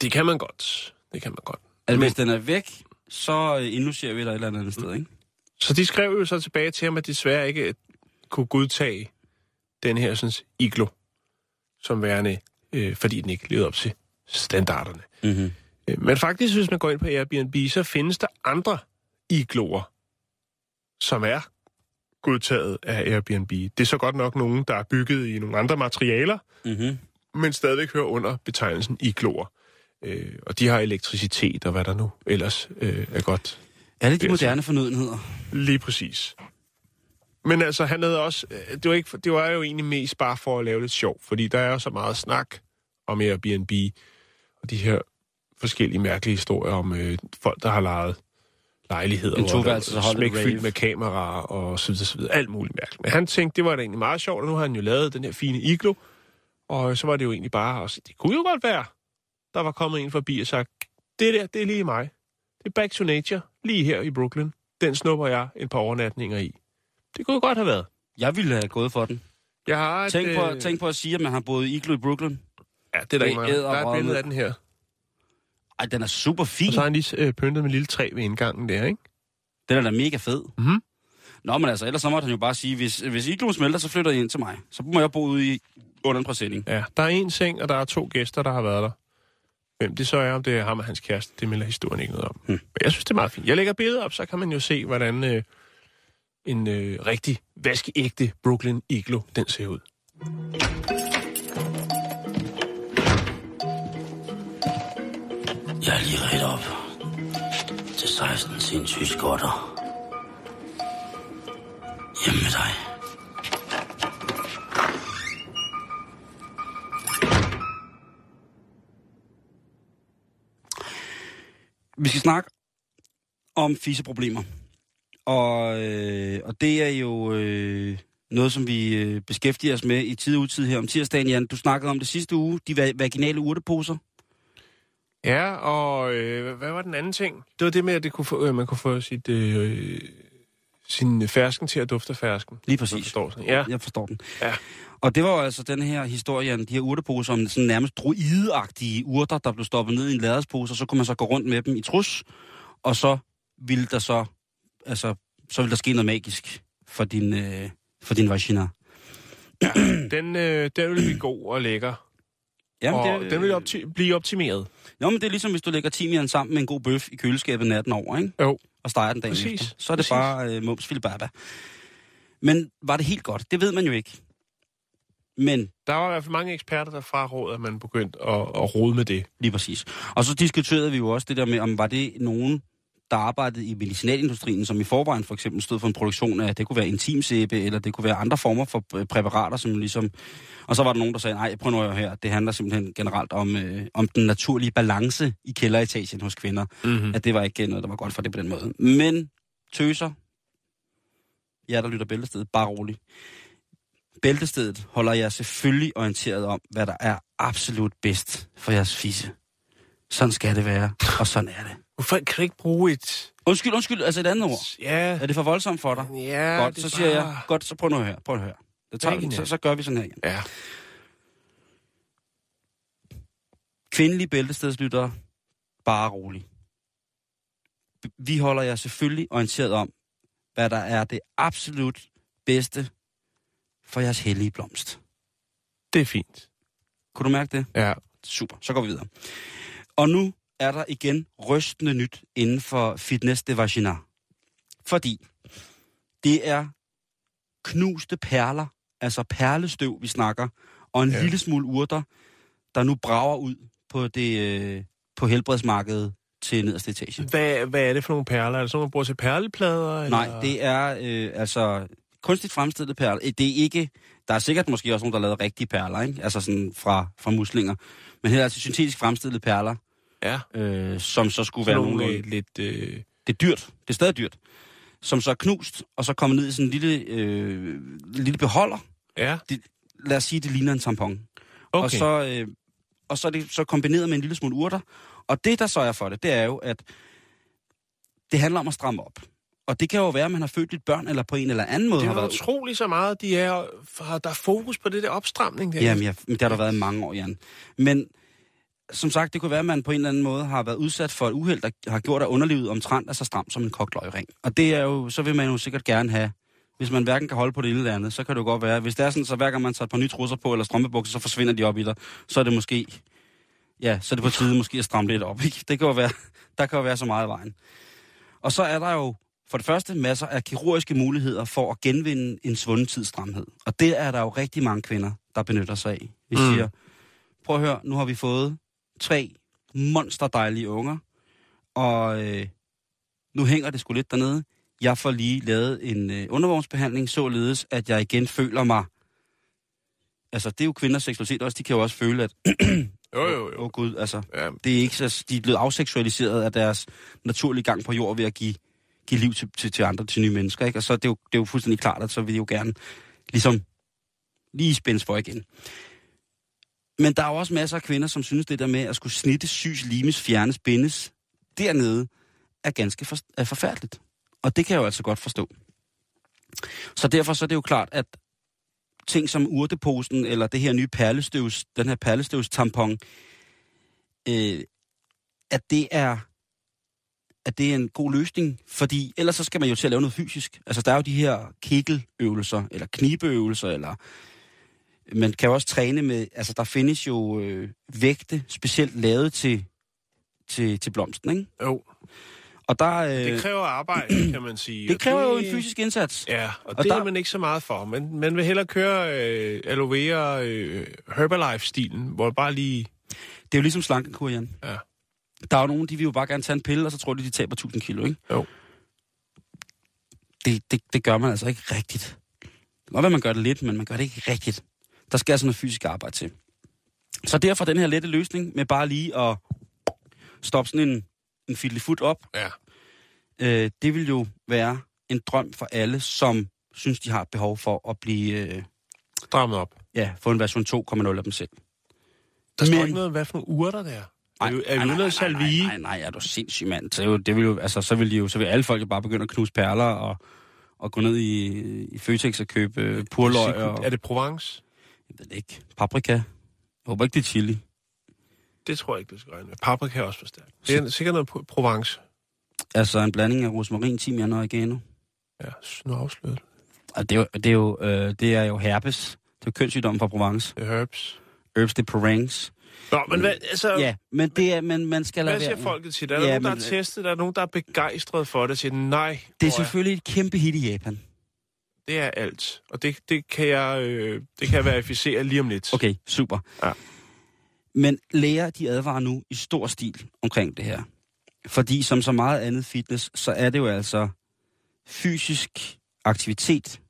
Speaker 2: det kan man godt. Det kan man godt.
Speaker 1: Altså,
Speaker 2: Men-
Speaker 1: hvis den er væk, så øh, indlogerer vi dig et eller andet sted, ikke?
Speaker 2: Så de skrev jo så tilbage til ham, at de desværre ikke kunne godtage den her sådan, iglo som værende, øh, fordi den ikke levede op til standarderne.
Speaker 1: Mm-hmm.
Speaker 2: Øh, Men faktisk, hvis man går ind på Airbnb, så findes der andre igloer, som er godtaget af Airbnb. Det er så godt nok nogen, der er bygget i nogle andre materialer,
Speaker 1: Mm-hmm.
Speaker 2: men stadigvæk hører under betegnelsen igloer. Øh, og de har elektricitet og hvad der nu ellers øh, er godt
Speaker 1: det de moderne fornødenheder?
Speaker 2: Lige præcis. Men altså, han havde også... øh, Det var, ikke, det var jo egentlig mest bare for at lave lidt sjov, fordi der er jo så meget snak om Airbnb, og de her forskellige mærkelige historier om øh, folk, der har lejet lejligheder.
Speaker 1: En holdt
Speaker 2: smækfyldt
Speaker 1: rave.
Speaker 2: med kameraer og så videre, så videre. Alt muligt mærkeligt. Men han tænkte, det var da egentlig meget sjovt, og nu har han jo lavet den her fine iglo, og så var det jo egentlig bare... Også, det kunne jo godt være, der var kommet en forbi og sagt, det der, det er lige mig. Det er Back to Nature, lige her i Brooklyn. Den snupper jeg et par overnatninger i. Det kunne godt have været.
Speaker 1: Jeg ville have gået for den.
Speaker 2: Jeg har et,
Speaker 1: Tænk på,
Speaker 2: øh,
Speaker 1: tænk på at sige, at man har boet i Iglo i Brooklyn.
Speaker 2: Ja, det er der
Speaker 1: det
Speaker 2: ikke meget. Der er et billede af den her.
Speaker 1: Ej, den er super fin.
Speaker 2: Og så har han lige øh, pyntet med et lille træ ved indgangen der, ikke?
Speaker 1: Den er da mega fed.
Speaker 2: Mhm.
Speaker 1: Nå, men altså, ellers så måtte han jo bare sige, hvis, hvis Igloen smelter, så flytter I ind til mig. Så må jeg bo ude i under en præsending.
Speaker 2: Ja, der er en seng, og der er to gæster, der har været der. Hvem det så er, om det er ham og hans kæreste, det melder historien ikke noget om.
Speaker 1: Hmm.
Speaker 2: Men jeg synes, det er meget fint. Jeg lægger billeder op, så kan man jo se, hvordan øh, en øh, rigtig vaskeægte Brooklyn Iglo, den ser ud.
Speaker 5: Jeg er lige ret op til 16 sindssyge skotter. Hjemme med dig.
Speaker 1: Vi skal snakke om fiseproblemer. Og, øh, og det er jo øh, noget, som vi øh, beskæftiger os med i tid og utid her om tirsdagen. Jan, du snakkede om det sidste uge, de va- vaginale urteposer.
Speaker 2: Ja, og øh, hvad var den anden ting? Det var det med, at det kunne få, øh, man kunne få sit, øh, sin fersken til at dufte fersken.
Speaker 1: Lige
Speaker 2: Jeg
Speaker 1: præcis.
Speaker 2: forstår sådan. Ja.
Speaker 1: Jeg forstår den.
Speaker 2: Ja.
Speaker 1: Og det var jo altså den her historie, de her urteposer om sådan nærmest druideagtige urter, der blev stoppet ned i en lærredspose, og så kunne man så gå rundt med dem i trus, og så ville der så, altså, så ville der ske noget magisk for din, øh, for din vagina. *clears throat*
Speaker 2: Den, øh, den vil blive god og lækker.
Speaker 1: Jamen,
Speaker 2: og den vil opti- blive optimeret.
Speaker 1: Jo, men det er ligesom, hvis du lægger timian sammen med en god bøf i køleskabet natten over, ikke?
Speaker 2: Jo.
Speaker 1: Og steger den dagen
Speaker 2: Præcis,
Speaker 1: efter. Så er det
Speaker 2: præcis.
Speaker 1: bare øh, mums filibaba. Men var det helt godt? Det ved man jo ikke. Men
Speaker 2: Der var i hvert fald mange eksperter, der frarådede, at man begyndte at, at rode med det.
Speaker 1: Lige præcis. Og så diskuterede vi jo også det der med, om var det nogen, der arbejdede i medicinalindustrien, som i forvejen for eksempel stod for en produktion af, det kunne være intimsæbe, eller det kunne være andre former for øh, præparater, som ligesom... Og så var der nogen, der sagde, nej, prøv nu her, det handler simpelthen generelt om, øh, om den naturlige balance i kælderetagen hos kvinder.
Speaker 2: Mm-hmm.
Speaker 1: At det var ikke noget, der var godt for det på den måde. Men tøser, ja, der lytter bæltestedet, bare roligt. Bæltestedet holder jeg selvfølgelig orienteret om, hvad der er absolut bedst for jeres fisse. Sådan skal det være, og sådan er det.
Speaker 2: Hvorfor kan du ikke bruge et...
Speaker 1: Undskyld, undskyld, altså et andet ord.
Speaker 2: Ja,
Speaker 1: Er det for voldsomt for dig?
Speaker 2: ja
Speaker 1: godt, så
Speaker 2: er
Speaker 1: siger
Speaker 2: bare...
Speaker 1: jeg, godt, så prøv nu høre, prøv at høre. Det tager,
Speaker 2: Ikke
Speaker 1: vi, så, så gør vi sådan her igen.
Speaker 2: Ja,
Speaker 1: Kvindelige bæltestedslyttere, bare rolig. Vi holder jer selvfølgelig orienteret om, hvad der er det absolut bedste for jeres hellige blomst.
Speaker 2: det er fint.
Speaker 1: Kunne du mærke det?
Speaker 2: Ja.
Speaker 1: Super, så går vi videre. Og nu er der igen rystende nyt inden for fitness de vagina. Fordi det er knuste perler, altså perlestøv, vi snakker, og en
Speaker 2: Ja.
Speaker 1: lille smule urter, der nu brager ud på det øh, på helbredsmarkedet til nederste etage.
Speaker 2: Hvad, hvad er det for nogle perler? Er det sådan, man bruger til perleplader?
Speaker 1: Nej,
Speaker 2: eller?
Speaker 1: det er øh, altså kunstigt fremstillet perler. Det er ikke... Der er sikkert måske også nogen, der har lavet rigtige perler, ikke? Altså sådan fra, fra muslinger. Men her er altså syntetisk fremstillede perler,
Speaker 2: Ja,
Speaker 1: øh, som så skulle være
Speaker 2: nogle øh, lidt... Øh...
Speaker 1: Det er dyrt. Det er stadig dyrt. Som så er knust, og så kommer ned i sådan en lille, øh, lille beholder.
Speaker 2: Ja,
Speaker 1: Lad os sige, det ligner en tampon.
Speaker 2: okay.
Speaker 1: Og så, øh, og så er det så kombineret med en lille smule urter. Og det, der så er for det, det er jo, at det handler om at stramme op. Og det kan jo være, at man har født lidt børn, eller på en eller anden måde
Speaker 2: det
Speaker 1: har
Speaker 2: er jo
Speaker 1: været...
Speaker 2: utroligt så meget, de er... har- Der er fokus på det der opstramning der.
Speaker 1: Jamen, ja, men det har der været i mange år, Jan. Men som sagt, det kunne være, at man på en eller anden måde har været udsat for et uheld, der har gjort, at underlivet omtrent er så stramt som en koktløgring. Og det er jo, så vil man jo sikkert gerne have, hvis man hverken kan holde på det ene eller andet, så kan det jo godt være, hvis det er sådan, så hver gang man tager et par nye trusser på, eller strømpebukser, så forsvinder de op i dig, så er det måske, ja, så er det på tide måske at stramme lidt op, ikke? Det kan jo være, der kan jo være så meget i vejen. Og så er der jo for det første masser af kirurgiske muligheder for at genvinde en svunden tids stramhed. Og det er der jo rigtig mange kvinder, der benytter sig af. Vi
Speaker 2: Mm.
Speaker 1: mm. siger, prøv at høre, nu har vi fået tre monsterdejlige unger, og øh, nu hænger det sgu lidt dernede. Jeg får lige lavet en øh, undervognsbehandling, således at jeg igen føler mig... Altså, det er jo kvinders seksualitet også. De kan jo også føle, at...
Speaker 2: Jo, jo,
Speaker 1: Åh
Speaker 2: jo.
Speaker 1: oh, gud, altså...
Speaker 2: Ja,
Speaker 1: Det er ikke så, de er blevet afseksualiseret af deres naturlige gang på jord ved at give, give liv til, til, til andre, til nye mennesker. Ikke? Og så er det, jo, det er jo fuldstændig klart, at så vil de jo gerne ligesom lige spændes for igen. Men der er jo også masser af kvinder, som synes, det der med at skulle snitte, sys, limes, fjernes, bindes dernede, er ganske for, er forfærdeligt. Og det kan jeg jo altså godt forstå. Så derfor så er det jo klart, at ting som urteposen, eller det her nye perlestøvs, den her perlestøvs tampon, øh, at det er at det er en god løsning, fordi ellers så skal man jo til at lave noget fysisk. Altså der er jo de her kikkeløvelser, eller knibeøvelser, eller man kan jo også træne med, altså der findes jo øh, vægte, specielt lavet til, til, til blomsten, ikke?
Speaker 2: jo.
Speaker 1: Og der, øh,
Speaker 2: Det kræver arbejde, *clears throat* kan man sige.
Speaker 1: det kræver jo en fysisk indsats.
Speaker 2: Ja, og,
Speaker 1: Og
Speaker 2: og det
Speaker 1: der-
Speaker 2: er man ikke så meget for. Men man vil hellere køre øh, aloe vera øh, Herbalife-stilen, hvor bare lige...
Speaker 1: Det er jo ligesom slankekur, Jan.
Speaker 2: Ja.
Speaker 1: Der er jo nogen, de vil jo bare gerne tage en pille, og så tror de, de taber 1000 kilo, ikke?
Speaker 2: Jo.
Speaker 1: Det, det, det gør man altså ikke rigtigt. Det kan godt være, man gør det lidt, men man gør det ikke rigtigt. Der skal altså noget fysisk arbejde til. Så derfor den her lette løsning med bare lige at stoppe sådan en, en fiddly op,
Speaker 2: Ja.
Speaker 1: øh, det vil jo være en drøm for alle, som synes, de har et behov for at blive, øh,
Speaker 2: Strammet op.
Speaker 1: ja, få en version 2,0 af dem selv.
Speaker 2: Der står
Speaker 1: Men-
Speaker 2: ikke noget om, hvad for nogle urter der er.
Speaker 1: Nej,
Speaker 2: er vi, er
Speaker 1: nej, nej, nej? Nej, nej, nej, er du sindssyg, mand. Så, jo, det vil jo, altså, så vil de jo, så vil alle folk jo bare begynde at knuse perler og, og gå ned i, i Føtex og købe øh, purløg og...
Speaker 2: Er det Provence?
Speaker 1: Jeg ved det ikke. Paprika. Jeg håber ikke, det er chili.
Speaker 2: Det tror jeg ikke, du skal regne med. Paprika er også for stærkt. Det er sikkert noget Pro- Provence.
Speaker 1: Altså en blanding af rosmarin, timian og oregano.
Speaker 2: Ja, nu afsløret.
Speaker 1: Og det er jo, det er jo, øh, det er jo herpes. Det er jo kønssygdommen fra Provence.
Speaker 2: Det er herbs.
Speaker 1: Herbs de Provence.
Speaker 2: Nå, men hvad, altså,
Speaker 1: Ja, men det er, men man skal lade
Speaker 2: hvad siger
Speaker 1: være.
Speaker 2: folket til det? Er der
Speaker 1: Ja,
Speaker 2: nogen, der
Speaker 1: men-
Speaker 2: har testet? Der er nogen, der er begejstret for det? Siger, nej,
Speaker 1: Det er selvfølgelig et kæmpe hit i Japan.
Speaker 2: Det er alt. Og det, det, kan jeg, øh, det kan jeg verificere lige om lidt.
Speaker 1: Okay, super.
Speaker 2: Ja.
Speaker 1: Men læger, de advarer nu i stor stil omkring det her. Fordi som så meget andet fitness, så er det jo altså fysisk aktivitet,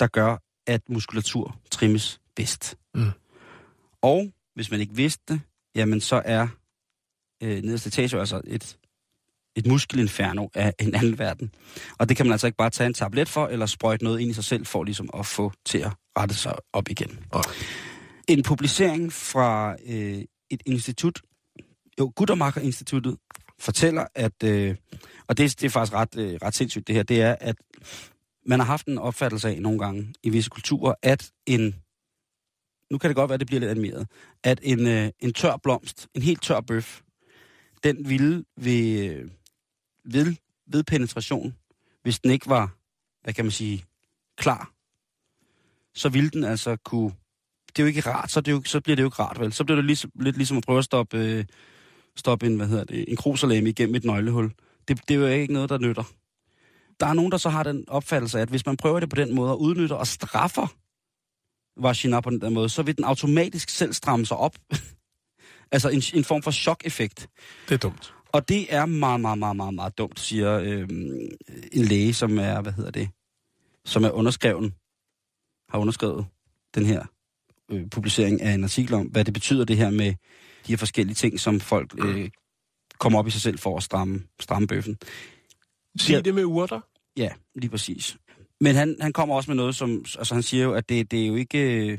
Speaker 1: der gør, at muskulatur trimmes bedst.
Speaker 2: Mm.
Speaker 1: Og hvis man ikke vidste det, jamen så er øh, nederste etage altså et, et muskelinferno af en anden verden. Og det kan man altså ikke bare tage en tablet for, eller sprøjte noget ind i sig selv, for ligesom at få til at rette sig op igen.
Speaker 2: Nej.
Speaker 1: En publicering fra øh, et institut, jo, Guttermacher Instituttet fortæller, at, øh, og det, det er faktisk ret, øh, ret sindssygt det her, det er, at man har haft en opfattelse af nogle gange i visse kulturer, at en, nu kan det godt være, at det bliver lidt animeret, at en, øh, en tør blomst, en helt tør bøf, den ville ved, øh, ved, ved penetration, hvis den ikke var, hvad kan man sige, klar, så ville den altså kunne... Det er jo ikke rart, så, det er jo, så bliver det jo ikke rart, vel? Så bliver det ligesom, lidt ligesom at prøve at stoppe, øh, stoppe en, hvad hedder det, en kruserlame igennem et nøglehul. Det, det er jo ikke noget, der nytter. Der er nogen, der så har den opfattelse af, at hvis man prøver det på den måde og udnytter og straffer vagina på den der måde, så vil den automatisk selv stramme sig op. *laughs* altså en, en form for chok-effekt.
Speaker 2: Det er dumt.
Speaker 1: Og det er meget, meget, meget, meget, meget dumt, siger øh, en læge, som er, hvad hedder det, som er underskreven, har underskrevet den her øh, publicering af en artikel om, hvad det betyder det her med de her forskellige ting, som folk øh, kommer op i sig selv for at stramme, stramme bøffen.
Speaker 2: Sig det med urter.
Speaker 1: Ja, lige præcis. Men han, han kommer også med noget, som, altså han siger jo, at det, det er jo ikke, øh,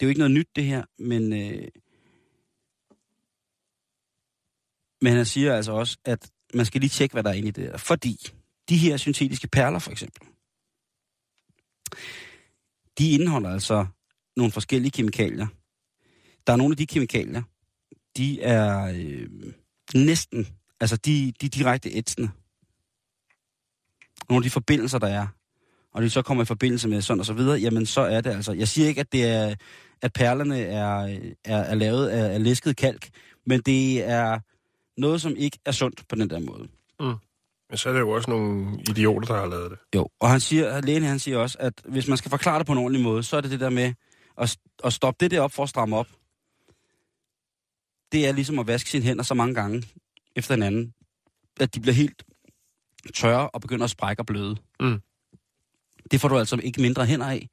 Speaker 1: det er jo ikke noget nyt det her, men, øh, men han siger altså også, at man skal lige tjekke, hvad der er inde i det der. Fordi de her syntetiske perler, for eksempel, de indeholder altså nogle forskellige kemikalier. Der er nogle af de kemikalier, de er øh, næsten, altså de, de direkte ætsende. Nogle af de forbindelser, der er, og de så kommer i forbindelse med sådan og så videre, jamen så er det altså, jeg siger ikke, at det er, at perlerne er, er, er lavet af, af læsket kalk, men det er noget, som ikke er sundt på den der måde.
Speaker 2: Men så er det jo også nogle idioter, der har lavet det.
Speaker 1: Jo, og han siger, Lene han siger også, at hvis man skal forklare det på en ordentlig måde, så er det det der med at, at stoppe det der op for at stramme op. Det er ligesom at vaske sine hænder så mange gange efter hinanden, at de bliver helt tørre og begynder at sprække og bløde.
Speaker 2: Mm.
Speaker 1: Det får du altså ikke mindre hænder af,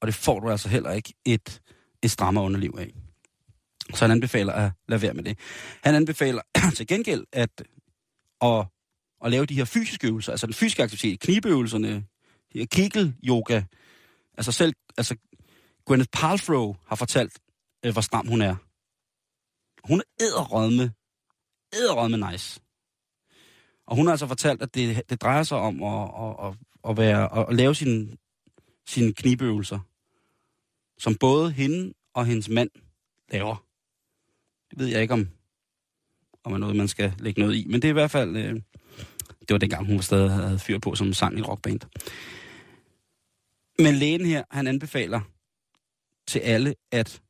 Speaker 1: og det får du altså heller ikke et, et strammere underliv af. Så han anbefaler at lade være med det. Han anbefaler *clears throat* til gengæld at, at, at lave de her fysiske øvelser, altså den fysiske aktivitet, knibeøvelserne, kegel-yoga. Altså selv, altså Gwyneth Paltrow har fortalt, øh, hvor stram hun er. Hun er æderrødme, æderrødme nice. Og hun har altså fortalt, at det, det drejer sig om at, at, at, at, være, at lave sine, sine knibeøvelser, som både hende og hendes mand laver. Det ved jeg ikke, om, om er noget, man skal lægge noget i. Men det er i hvert fald... Øh, det var dengang, hun stadig havde fyr på som sang i rockband. Men lægen her, han anbefaler til alle, at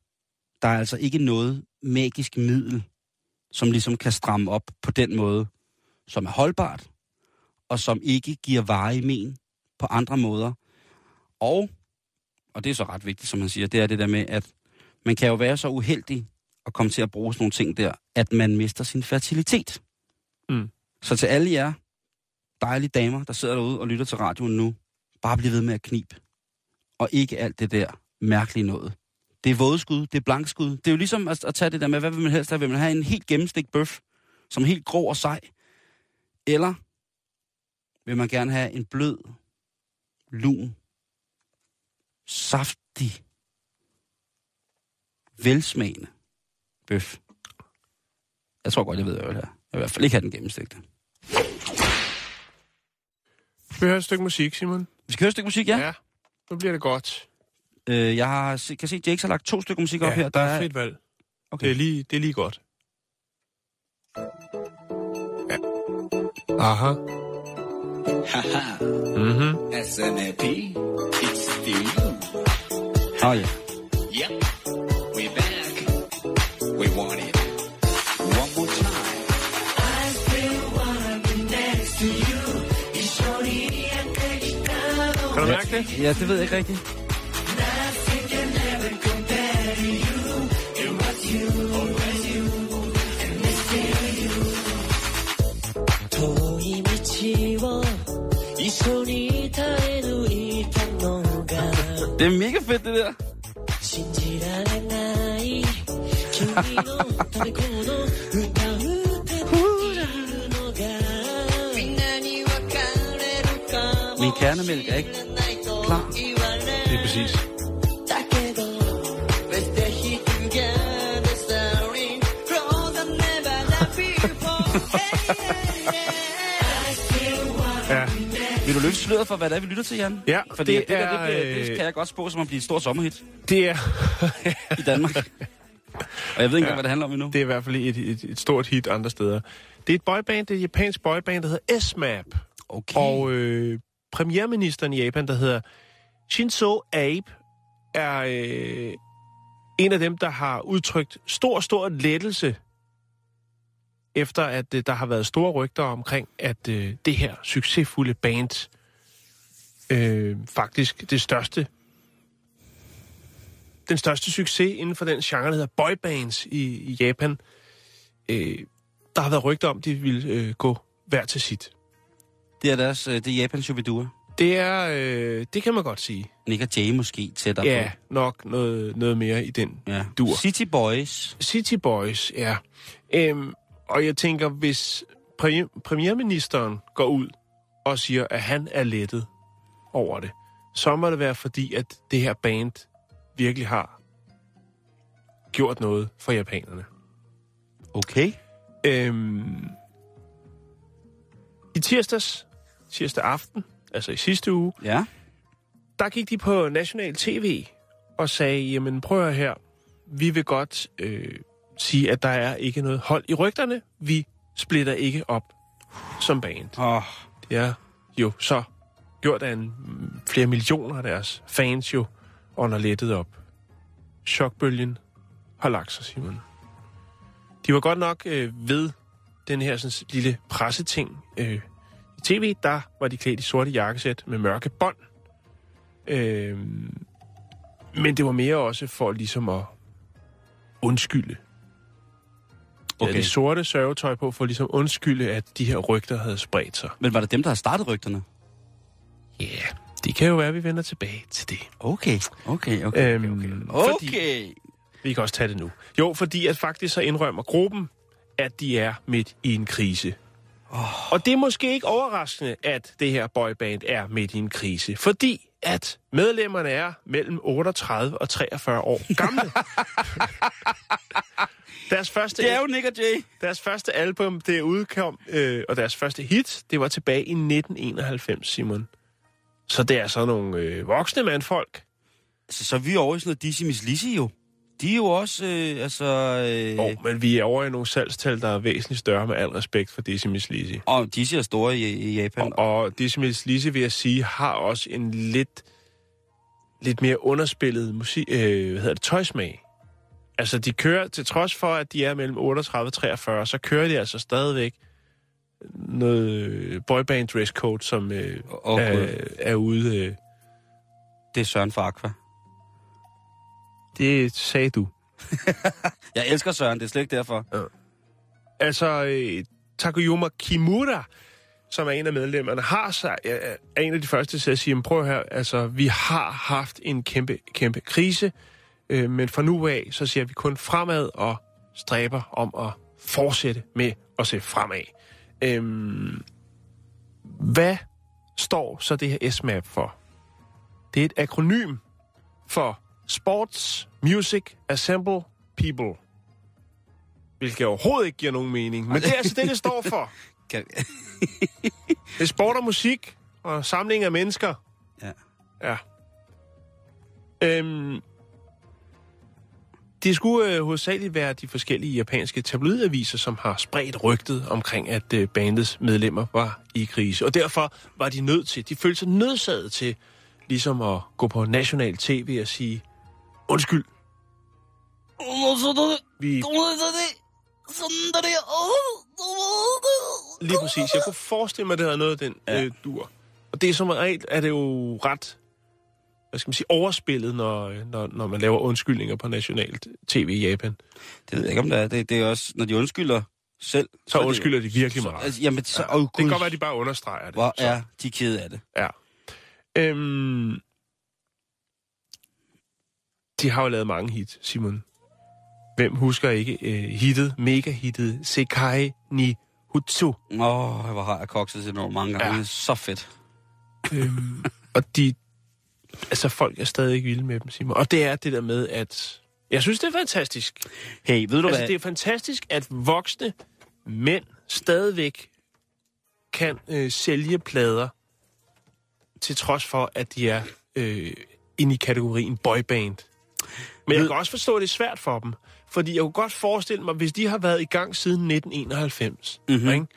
Speaker 1: der er altså ikke noget magisk middel, som ligesom kan stramme op på den måde, som er holdbart, og som ikke giver varige men på andre måder. Og, og det er så ret vigtigt, som man siger, det er det der med, at man kan jo være så uheldig at komme til at bruge sådan nogle ting der, at man mister sin fertilitet.
Speaker 2: Mm.
Speaker 1: Så til alle jer dejlige damer, der sidder derude og lytter til radioen nu, bare bliv ved med at knibe. Og ikke alt det der mærkelige noget. Det er vådeskud, det er blankskud. Det er jo ligesom at, at tage det der med, hvad vil man helst have? Vil man have en helt gennemstik bøf, som er helt grå og sej? Eller vil man gerne have en blød, lun, saftig, velsmagende bøf? Jeg tror godt, jeg ved, hvad vil have. Jeg vil i hvert fald ikke have den gennemstigte.
Speaker 2: Vi hører et stykke musik, Simon.
Speaker 1: Vi skal høre et stykke musik, ja.
Speaker 2: ja. Nu bliver det godt.
Speaker 1: Øh, jeg har, se- kan se, at Jakes har lagt to stykker musik op
Speaker 2: ja,
Speaker 1: her.
Speaker 2: der er frit valg.
Speaker 1: Okay.
Speaker 2: Det, er lige, det er lige godt. Ja. Aha.
Speaker 6: Haha,
Speaker 2: Mhm.
Speaker 6: SNAP, it's still you.
Speaker 1: Oh, ja.
Speaker 6: Yep,
Speaker 2: Du mærke det?
Speaker 1: ja, det ved jeg ikke rigtigt. Det er mega fedt, det der. Min kernemælk er ikke klar.
Speaker 2: Det er præcis. *laughs* Ja,
Speaker 1: Vil du løfte sløret for, hvad det er, vi lytter til, Jan?
Speaker 2: Ja,
Speaker 1: Fordi
Speaker 2: det
Speaker 1: det, det, der, det,
Speaker 2: er,
Speaker 1: bliver, det
Speaker 2: øh,
Speaker 1: kan jeg godt spå som at blive et stort sommerhit
Speaker 2: det er,
Speaker 1: i Danmark. *laughs* Og jeg ved ikke engang, hvad det handler om endnu.
Speaker 2: det er i hvert fald et, et, et stort hit andre steder. Det er et boyband, det er et japansk boyband, der hedder S-Map.
Speaker 1: Okay.
Speaker 2: Og øh, premierministeren i Japan, der hedder Shinzo Abe, er øh, en af dem, der har udtrykt stor, stor lettelse, efter at øh, der har været store rygter omkring, at øh, det her succesfulde band, øh, faktisk det største, den største succes inden for den genre, der hedder boybands i, i Japan, øh, der har været rygter om, at de ville øh, gå hver til sit.
Speaker 1: Det er deres, øh, det er Japans Shubidua.
Speaker 2: Det er, øh, det kan man godt sige.
Speaker 1: Nick og Jay måske tættere
Speaker 2: Ja,
Speaker 1: på.
Speaker 2: nok noget, noget mere i den
Speaker 1: Ja.
Speaker 2: dur.
Speaker 1: City Boys.
Speaker 2: City Boys, ja. Øhm, og jeg tænker, hvis præ- premierministeren går ud og siger, at han er lettet over det, så må det være fordi, at det her band virkelig har gjort noget for japanerne.
Speaker 1: Okay.
Speaker 2: Øhm, I tirsdags, tirsdag aften, altså i sidste uge,
Speaker 1: Ja.
Speaker 2: der gik de på national tv og sagde, jamen prøv her, vi vil godt øh, sige, at der er ikke noget hold i rygterne. Vi splitter ikke op som band.
Speaker 1: Oh,
Speaker 2: Det er jo så gjort af en, flere millioner af deres fans jo under lettet op. Chokbølgen har lagt sig, Simon. De var godt nok øh, ved den her sådan, lille presseting øh, i tv. Der var de klædt i sorte jakkesæt med mørke bånd. Øh, men det var mere også for ligesom at undskylde. Okay.
Speaker 1: okay.
Speaker 2: det sorte sørgetøj på for ligesom undskylde, at de her rygter havde spredt sig.
Speaker 1: Men var det dem, der har startet rygterne?
Speaker 2: Ja, yeah. det kan jo være, at vi vender tilbage til det.
Speaker 1: Okay. Okay, okay.
Speaker 2: Øhm,
Speaker 1: okay.
Speaker 2: fordi-
Speaker 1: okay.
Speaker 2: Vi kan også tage det nu. Jo, fordi at faktisk så indrømmer gruppen, at de er midt i en krise. Oh. Og det er måske ikke overraskende, at det her boyband er midt i en krise. Fordi at medlemmerne er mellem 38 og 43 år gamle. *laughs* deres, første,
Speaker 1: Det er jo Nick og Jay.
Speaker 2: deres første album, det udkom, øh, og deres første hit, det var tilbage i 1991, Simon. Så det er så nogle øh, voksne mandfolk.
Speaker 1: Altså, så er vi over i sådan noget Dizzy Miss Lizzy jo. De er jo også, øh, altså... Øh,
Speaker 2: Oh, men vi er over i nogle salgstal, der er væsentligt større med al respekt for Miss Lizzy.
Speaker 1: Og Dizzy er store i, i Japan.
Speaker 2: Og, og Miss Lizzy, vil jeg sige, har også en lidt, lidt mere underspillet musik, øh, hvad hedder det, tøjsmag. Altså, de kører, til trods for, at de er mellem 38 og 43, så kører de altså stadigvæk noget boyband dresscode, som øh,
Speaker 1: Gud.
Speaker 2: er, er ude. Øh.
Speaker 1: Det er Søren fra Aqua.
Speaker 2: Det sagde du. *laughs*
Speaker 1: Jeg elsker Søren, det er slet ikke derfor.
Speaker 2: Altså, øh, Takayuma Kimura, som er en af medlemmerne, har sig, er en af de første til at sige, "Men prøv her, altså, vi har haft en kæmpe, kæmpe krise, øh, men fra nu af, så ser vi kun fremad og stræber om at fortsætte med at se fremad. Øhm, hvad står så det her SMAP for? Det er et akronym for Sports Music Assemble People. Hvilket overhovedet ikke giver nogen mening. Men det er altså det, det står for. *laughs* Det er sport og musik og samling af mennesker.
Speaker 1: ja.
Speaker 2: Ja. Øhm, det skulle øh, hovedsageligt være de forskellige japanske tabloidaviser, som har spredt rygtet omkring, at øh, bandets medlemmer var i krise. Og derfor var de nødt til, de følte sig nødsaget til, ligesom at gå på national tv og sige, undskyld, vi... Lige præcis. Jeg kunne forestille mig, at det havde noget af den ja. øh, dur. Og det er som regel, er det jo ret hvad skal man sige, overspillet, når, øh, når, når man laver undskyldninger på nationalt tv i Japan.
Speaker 1: Det ved jeg ikke, om det er. Det, det er også, når de undskylder selv.
Speaker 2: Så
Speaker 1: det-
Speaker 2: undskylder de virkelig
Speaker 1: så,
Speaker 2: meget.
Speaker 1: Altså, jamen, så,
Speaker 2: Ja.
Speaker 1: oh,
Speaker 2: Det kan godt være, at de bare understreger det.
Speaker 1: Hvor
Speaker 2: Så,
Speaker 1: er de kede af det?
Speaker 2: Ja. Øhm, de har jo lavet mange hit, Simon. Hvem husker ikke øh, hittet, mega-hittet Sekai ni Hutsu?
Speaker 1: Åh, oh, hvor har jeg kokset til nogle mange gange.
Speaker 2: Ja.
Speaker 1: Så fedt.
Speaker 2: øhm, og de... Altså, folk er stadig ikke vilde med dem, Simon. Og det er det der med, at... Jeg synes, det er fantastisk.
Speaker 1: Hey, ved du
Speaker 2: Altså,
Speaker 1: hvad?
Speaker 2: det er fantastisk, at voksne mænd stadigvæk kan øh, sælge plader, til trods for, at de er øh, inde i kategorien boyband. Men jeg kan også forstå, at det er svært for dem. Fordi jeg kunne godt forestille mig, hvis de har været i gang siden 1991, mm-hmm. ikke?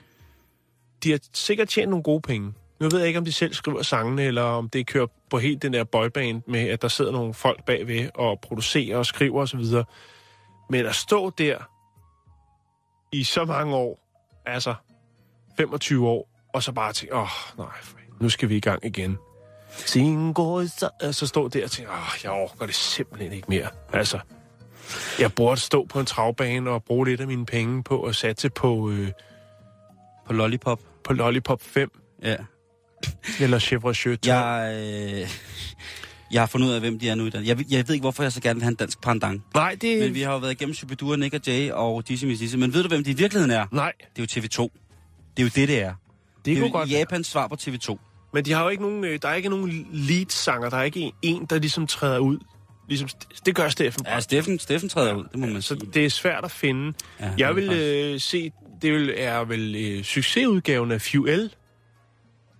Speaker 2: de har sikkert tjent nogle gode penge. Nu ved jeg ikke, om de selv skriver sangene, eller om det kører på helt den der boyband med, at der sidder nogle folk bagved og producerer og skriver osv. Men at stå der i så mange år, altså 25 år, og så bare tænke, åh, oh, nej, nu skal vi i gang igen. Singo, så, så stå der og tænke, åh, jeg overgår det simpelthen ikke mere. Altså, jeg burde stå på en travbane og bruge lidt af mine penge på at satse på, øh,
Speaker 1: På Lollipop.
Speaker 2: på Lollipop 5
Speaker 1: Ja. *laughs*
Speaker 2: eller Chevrolet 12.
Speaker 1: Jeg, øh, jeg har fundet ud af, hvem de er nu i den. Jeg, ved- jeg ved ikke, hvorfor jeg så gerne vil have en dansk pandang.
Speaker 2: Nej, det...
Speaker 1: Men vi har jo været igennem Superdure, Nick og Jay og Dizzy Miss Dizzy. Men ved du, hvem de i virkeligheden er?
Speaker 2: Nej,
Speaker 1: Det er jo TV2. Det er jo det, det er.
Speaker 2: det,
Speaker 1: Det er
Speaker 2: kunne
Speaker 1: jo
Speaker 2: godt
Speaker 1: Japans svar på TV2.
Speaker 2: Men de har jo ikke nogen, øh, der er ikke nogen lead-sanger. Der er ikke en- en, der ligesom træder ud. Ligesom, det gør Steffen.
Speaker 1: Ja, Steffen, Steffen træder ud, det må man
Speaker 2: Så
Speaker 1: sige.
Speaker 2: det er svært at finde.
Speaker 1: Ja,
Speaker 2: Ja, jeg vil øh, se, det vil, er vel øh, succesudgaven af Fuel.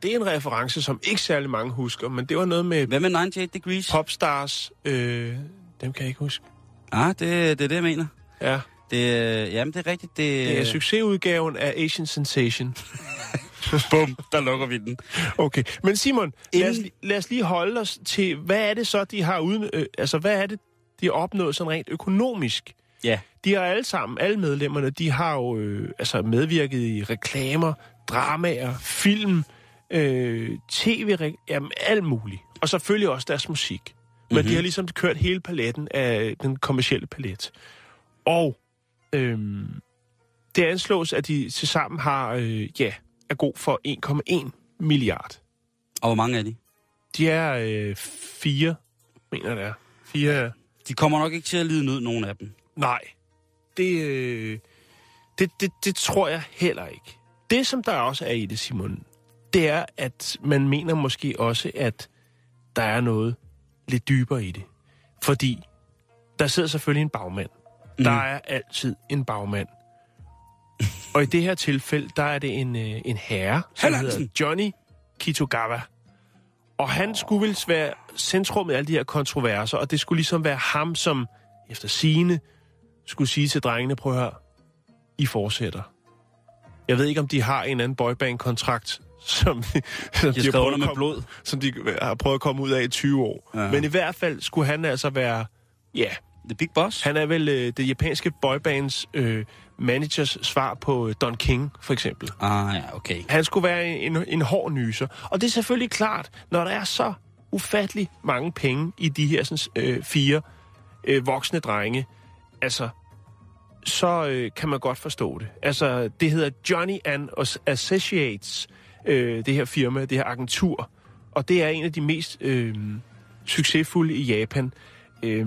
Speaker 2: Det er en reference, som ikke særlig mange husker, men det var noget med
Speaker 1: Hvad med 98 Degrees?
Speaker 2: popstars. Øh, dem kan jeg ikke huske.
Speaker 1: Ah, det, det er det, jeg mener.
Speaker 2: Ja,
Speaker 1: Det, øh, jamen, det er rigtigt. Det,
Speaker 2: det er succesudgaven af Asian Sensation. *laughs* *laughs*
Speaker 1: Bum, der lukker vi den.
Speaker 2: Okay, men Simon, lad os,
Speaker 1: Inden-
Speaker 2: lad os lige holde os til, hvad er det så, de har uden, øh, altså hvad er det, de har opnået sådan rent økonomisk?
Speaker 1: Ja.
Speaker 2: De har alle sammen, alle medlemmerne, de har jo øh, altså medvirket i reklamer, dramaer, film, øh, tv, jamen alt muligt. Og selvfølgelig også deres musik. Men
Speaker 1: Mhm.
Speaker 2: mm-hmm. de har ligesom kørt hele paletten af den kommercielle palet. Og øhm, det anslås, at de tilsammen har, øh, ja, er god for 1,1 milliard.
Speaker 1: Og hvor mange er de?
Speaker 2: De er øh, fire, mener det er. Fire,
Speaker 1: De kommer nok ikke til at lide nød, nogen af dem.
Speaker 2: nej. Det, øh, det, det, det tror jeg heller ikke. Det, som der også er i det, Simon, det er, at man mener måske også, at der er noget lidt dybere i det. Fordi der sidder selvfølgelig en bagmand. Mm. Der er altid en bagmand. Og i det her tilfælde, der er det en, øh, en herre, som
Speaker 1: Hallandsen.
Speaker 2: hedder Johnny Kitogawa. Og han skulle vel være centrum i alle de her kontroverser, og det skulle ligesom være ham, som efter sine skulle sige til drengene, prøv at høre, I fortsætter. Jeg ved ikke, om de har en anden boyband-kontrakt, som, som,
Speaker 1: De har
Speaker 2: prøvet
Speaker 1: med blod.
Speaker 2: som de har prøvet at komme ud af i 20 år.
Speaker 1: Ja.
Speaker 2: Men i hvert fald skulle han altså være, ja,
Speaker 1: The Big Boss?
Speaker 2: han er vel øh, det japanske boybands øh, managers svar på øh, Don King, for eksempel.
Speaker 1: Ah, ja, okay.
Speaker 2: Han skulle være en, en, en hård nyser. Og det er selvfølgelig klart, når der er så ufattelig mange penge i de her sådan, øh, fire øh, voksne drenge, altså, så øh, kan man godt forstå det. Altså, det hedder Johnny and Associates, øh, det her firma, det her agentur. Og det er en af de mest øh, succesfulde i Japan. Øh,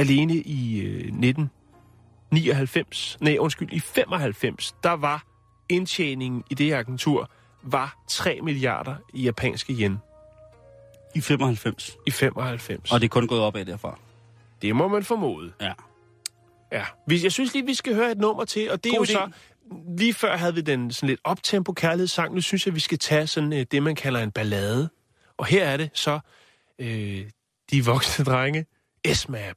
Speaker 2: alene i øh, 1999, nej undskyld, i 95, der var indtjeningen i det her agentur var 3 milliarder i japanske yen
Speaker 1: I 95.
Speaker 2: i 95.
Speaker 1: Og det er kun gået opad derfra.
Speaker 2: det må man formode.
Speaker 1: Ja.
Speaker 2: Ja. Jeg synes lige, vi skal høre et nummer til, og det er
Speaker 1: God
Speaker 2: jo
Speaker 1: idé.
Speaker 2: så... Lige før havde vi den sådan lidt optempo kærlighedssang. Nu synes jeg, vi skal tage sådan øh, det, man kalder en ballade. Og her er det så øh, de voksne drenge. S-Map.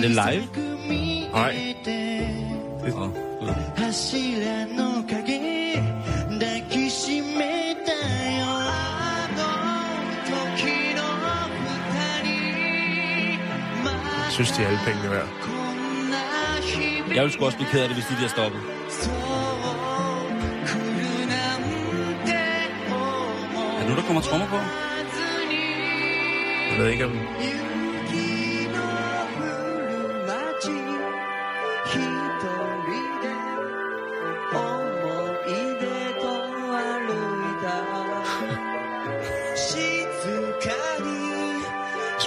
Speaker 1: Er det live?
Speaker 7: Nej.
Speaker 1: Det... Oh.
Speaker 2: Jeg synes, de er alle pengene værd.
Speaker 1: Jeg ville sgu også blive ked af det, hvis de bliver stoppet.
Speaker 7: Er det
Speaker 1: nu, der kommer trommer på?
Speaker 2: Jeg ved ikke, om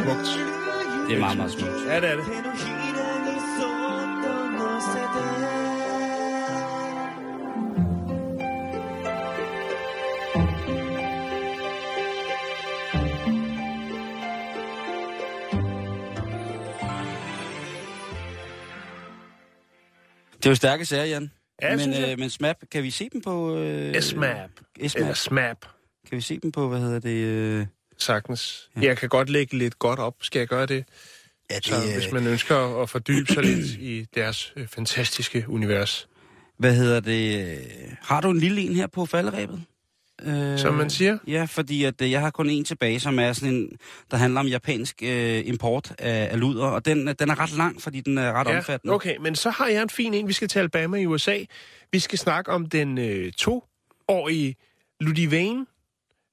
Speaker 2: smukt.
Speaker 1: Det er meget, meget smukt.
Speaker 2: Ja, det er det.
Speaker 1: Det er jo stærke sager, Jan.
Speaker 2: Ja,
Speaker 1: men, øh, men SMAP, kan vi se dem på... Øh,
Speaker 2: SMAP.
Speaker 1: SMAP.
Speaker 2: Eller SMAP.
Speaker 1: Kan vi se dem på, hvad hedder det... Øh,
Speaker 2: Sagtens. Jeg kan godt lægge lidt godt op. Skal jeg gøre det?
Speaker 1: Ja, det,
Speaker 2: Så hvis man ønsker at fordybe sig lidt i deres øh, fantastiske univers.
Speaker 1: Hvad hedder det? øh, Har du en lille en her på falderæbet? Øh,
Speaker 2: Som man siger.
Speaker 1: Ja, fordi at, øh, jeg har kun en tilbage, som er sådan en, der handler om japansk øh, import af, af luder, og den, den er ret lang, fordi den er ret
Speaker 2: Ja,
Speaker 1: omfattende.
Speaker 2: okay, men så har jeg en fin en. Vi skal til Alabama i USA. Vi skal snakke om den øh, toårige Ludivine.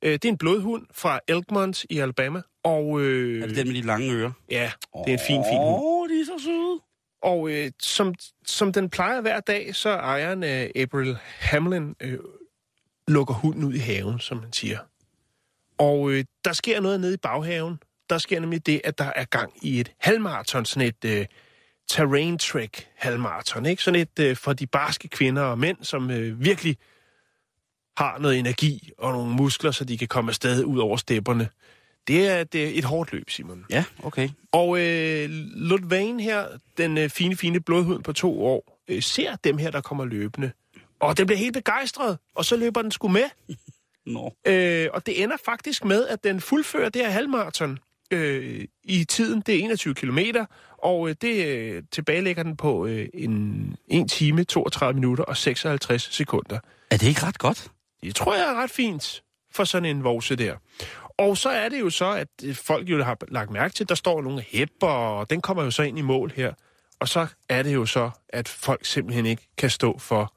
Speaker 2: Øh, det er en blodhund fra Elkmont i Alabama. Og øh,
Speaker 1: Er det den med de lange ører?
Speaker 2: ja, det er en fin, fin hund.
Speaker 1: Åh, de er så søde.
Speaker 2: Og øh, som, som den plejer hver dag, så ejeren af April Hamlin øh, lukker hunden ud i haven, som man siger. Og øh, der sker noget nede i baghaven. Der sker nemlig det, at der er gang i et halvmarathon, sådan et øh, terrain trek halvmarathon, ikke? Sådan et øh, for de barske kvinder og mænd, som øh, virkelig har noget energi og nogle muskler, så de kan komme afsted ud over stepperne. Det er, det er et hårdt løb, Simon.
Speaker 1: Ja, okay.
Speaker 2: Og øh, Ludvane her, den øh, fine, fine blodhund på to år, øh, ser dem her, der kommer løbende. Og den bliver helt begejstret, og så løber den sgu med. *laughs*
Speaker 1: Nå.
Speaker 2: Øh, og det ender faktisk med, at den fuldfører det her halvmarathon øh, i tiden. Det er 21 kilometer, og øh, det øh, tilbagelægger den på øh, en 1 time, 32 minutter og 56 sekunder.
Speaker 1: Er det ikke ret godt?
Speaker 2: Det tror jeg er ret fint for sådan en vovse der. Og så er det jo så, at øh, folk jo har lagt mærke til, at der står nogle hæpper, og den kommer jo så ind i mål her. Og så er det jo så, at folk simpelthen ikke kan stå for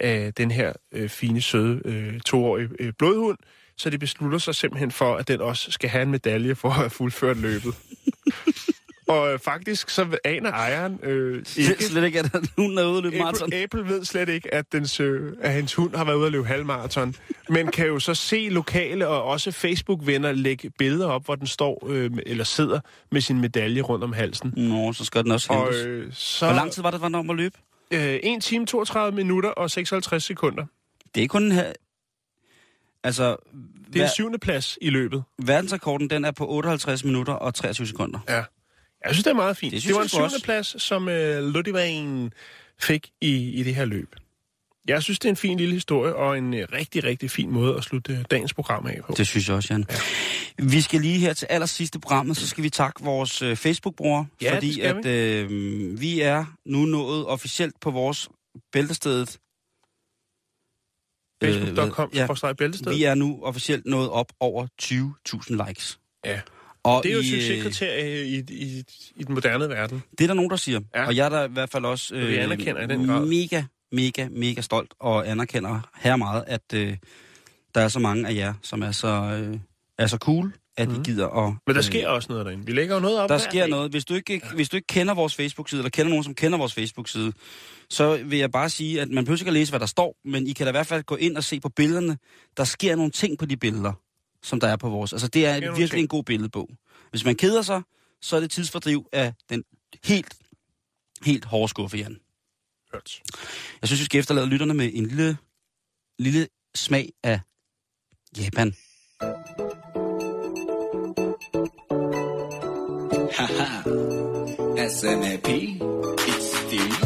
Speaker 2: øh, den her øh, fine, søde øh, toårige øh, blodhund. Så de beslutter sig simpelthen for, at den også skal have en medalje for at have fuldført løbet. *laughs* og øh, faktisk så aner ejeren øh,
Speaker 1: Ikke. Slet ikke, at hunden er ude og løbe maraton.
Speaker 2: Apple, ved slet ikke, at, dens, øh, at hans hund har været ude at løbe halvmarathon, men kan jo så se lokale og også Facebook-venner lægge billeder op, hvor den står øh, eller sidder med sin medalje rundt om halsen.
Speaker 1: Nå, så skal den også
Speaker 2: Og
Speaker 1: hentes.
Speaker 2: øh, så
Speaker 1: Hvor lang tid var det, var den om at løbe?
Speaker 2: Øh, 1 time, 32 minutter og 56 sekunder.
Speaker 1: Det er kun en her... Altså,
Speaker 2: Det er en
Speaker 1: ver-
Speaker 2: syvende plads i løbet.
Speaker 1: verdensrekorden, den er på 58 minutter og 23 sekunder.
Speaker 2: Ja. Jeg synes, det er meget fint.
Speaker 1: Det
Speaker 2: Det, var en syvende plads, som øh, Ludvig fik i, i det her løb. Jeg synes, det er en fin lille historie, og en øh, rigtig, rigtig fin måde at slutte øh, dagens program af på.
Speaker 1: Det synes jeg også, Jan. Ja. Vi skal lige her til allersidste programmet, så skal vi takke vores øh, Facebook-brugere,
Speaker 2: Ja,
Speaker 1: fordi at øh, vi er nu nået officielt på vores bæltestedet.
Speaker 2: Facebook.com,
Speaker 1: Øh, ja.
Speaker 2: ja. bæltested.
Speaker 1: Vi er nu officielt nået op over 20.000 likes.
Speaker 2: Ja.
Speaker 1: Og
Speaker 2: Det er jo et
Speaker 1: i, øh,
Speaker 2: succeskriterie i, i, i den moderne verden.
Speaker 1: Det er der nogen, der siger. Ja. Og jeg er da i hvert fald også øh,
Speaker 2: vi anerkender i den grad.
Speaker 1: mega, mega, mega stolt og anerkender her meget, at øh, der er så mange af jer, som er så, øh, er så cool, at mm. I gider at...
Speaker 2: Mhm. Men der sker også noget derinde. Vi lægger jo noget op
Speaker 1: Der sker
Speaker 2: dag.
Speaker 1: noget. Hvis du, ikke, hvis du ikke kender vores Facebook-side, eller kender nogen, som kender vores Facebook-side, så vil jeg bare sige, at man ikke at læse, hvad der står, men I kan da i hvert fald gå ind og se på billederne. Der sker nogle ting på de billeder, som der er på vores. Altså, det er
Speaker 2: nogle
Speaker 1: virkelig
Speaker 2: ting.
Speaker 1: en god billedbog. Hvis man keder sig, så er det tidsfordriv af den helt, helt hårde skuffe, Jan.
Speaker 2: Hørt.
Speaker 1: Jeg synes, vi skal efterlade lytterne med en lille, lille smag af Japan.
Speaker 6: Haha. SNAP, it's still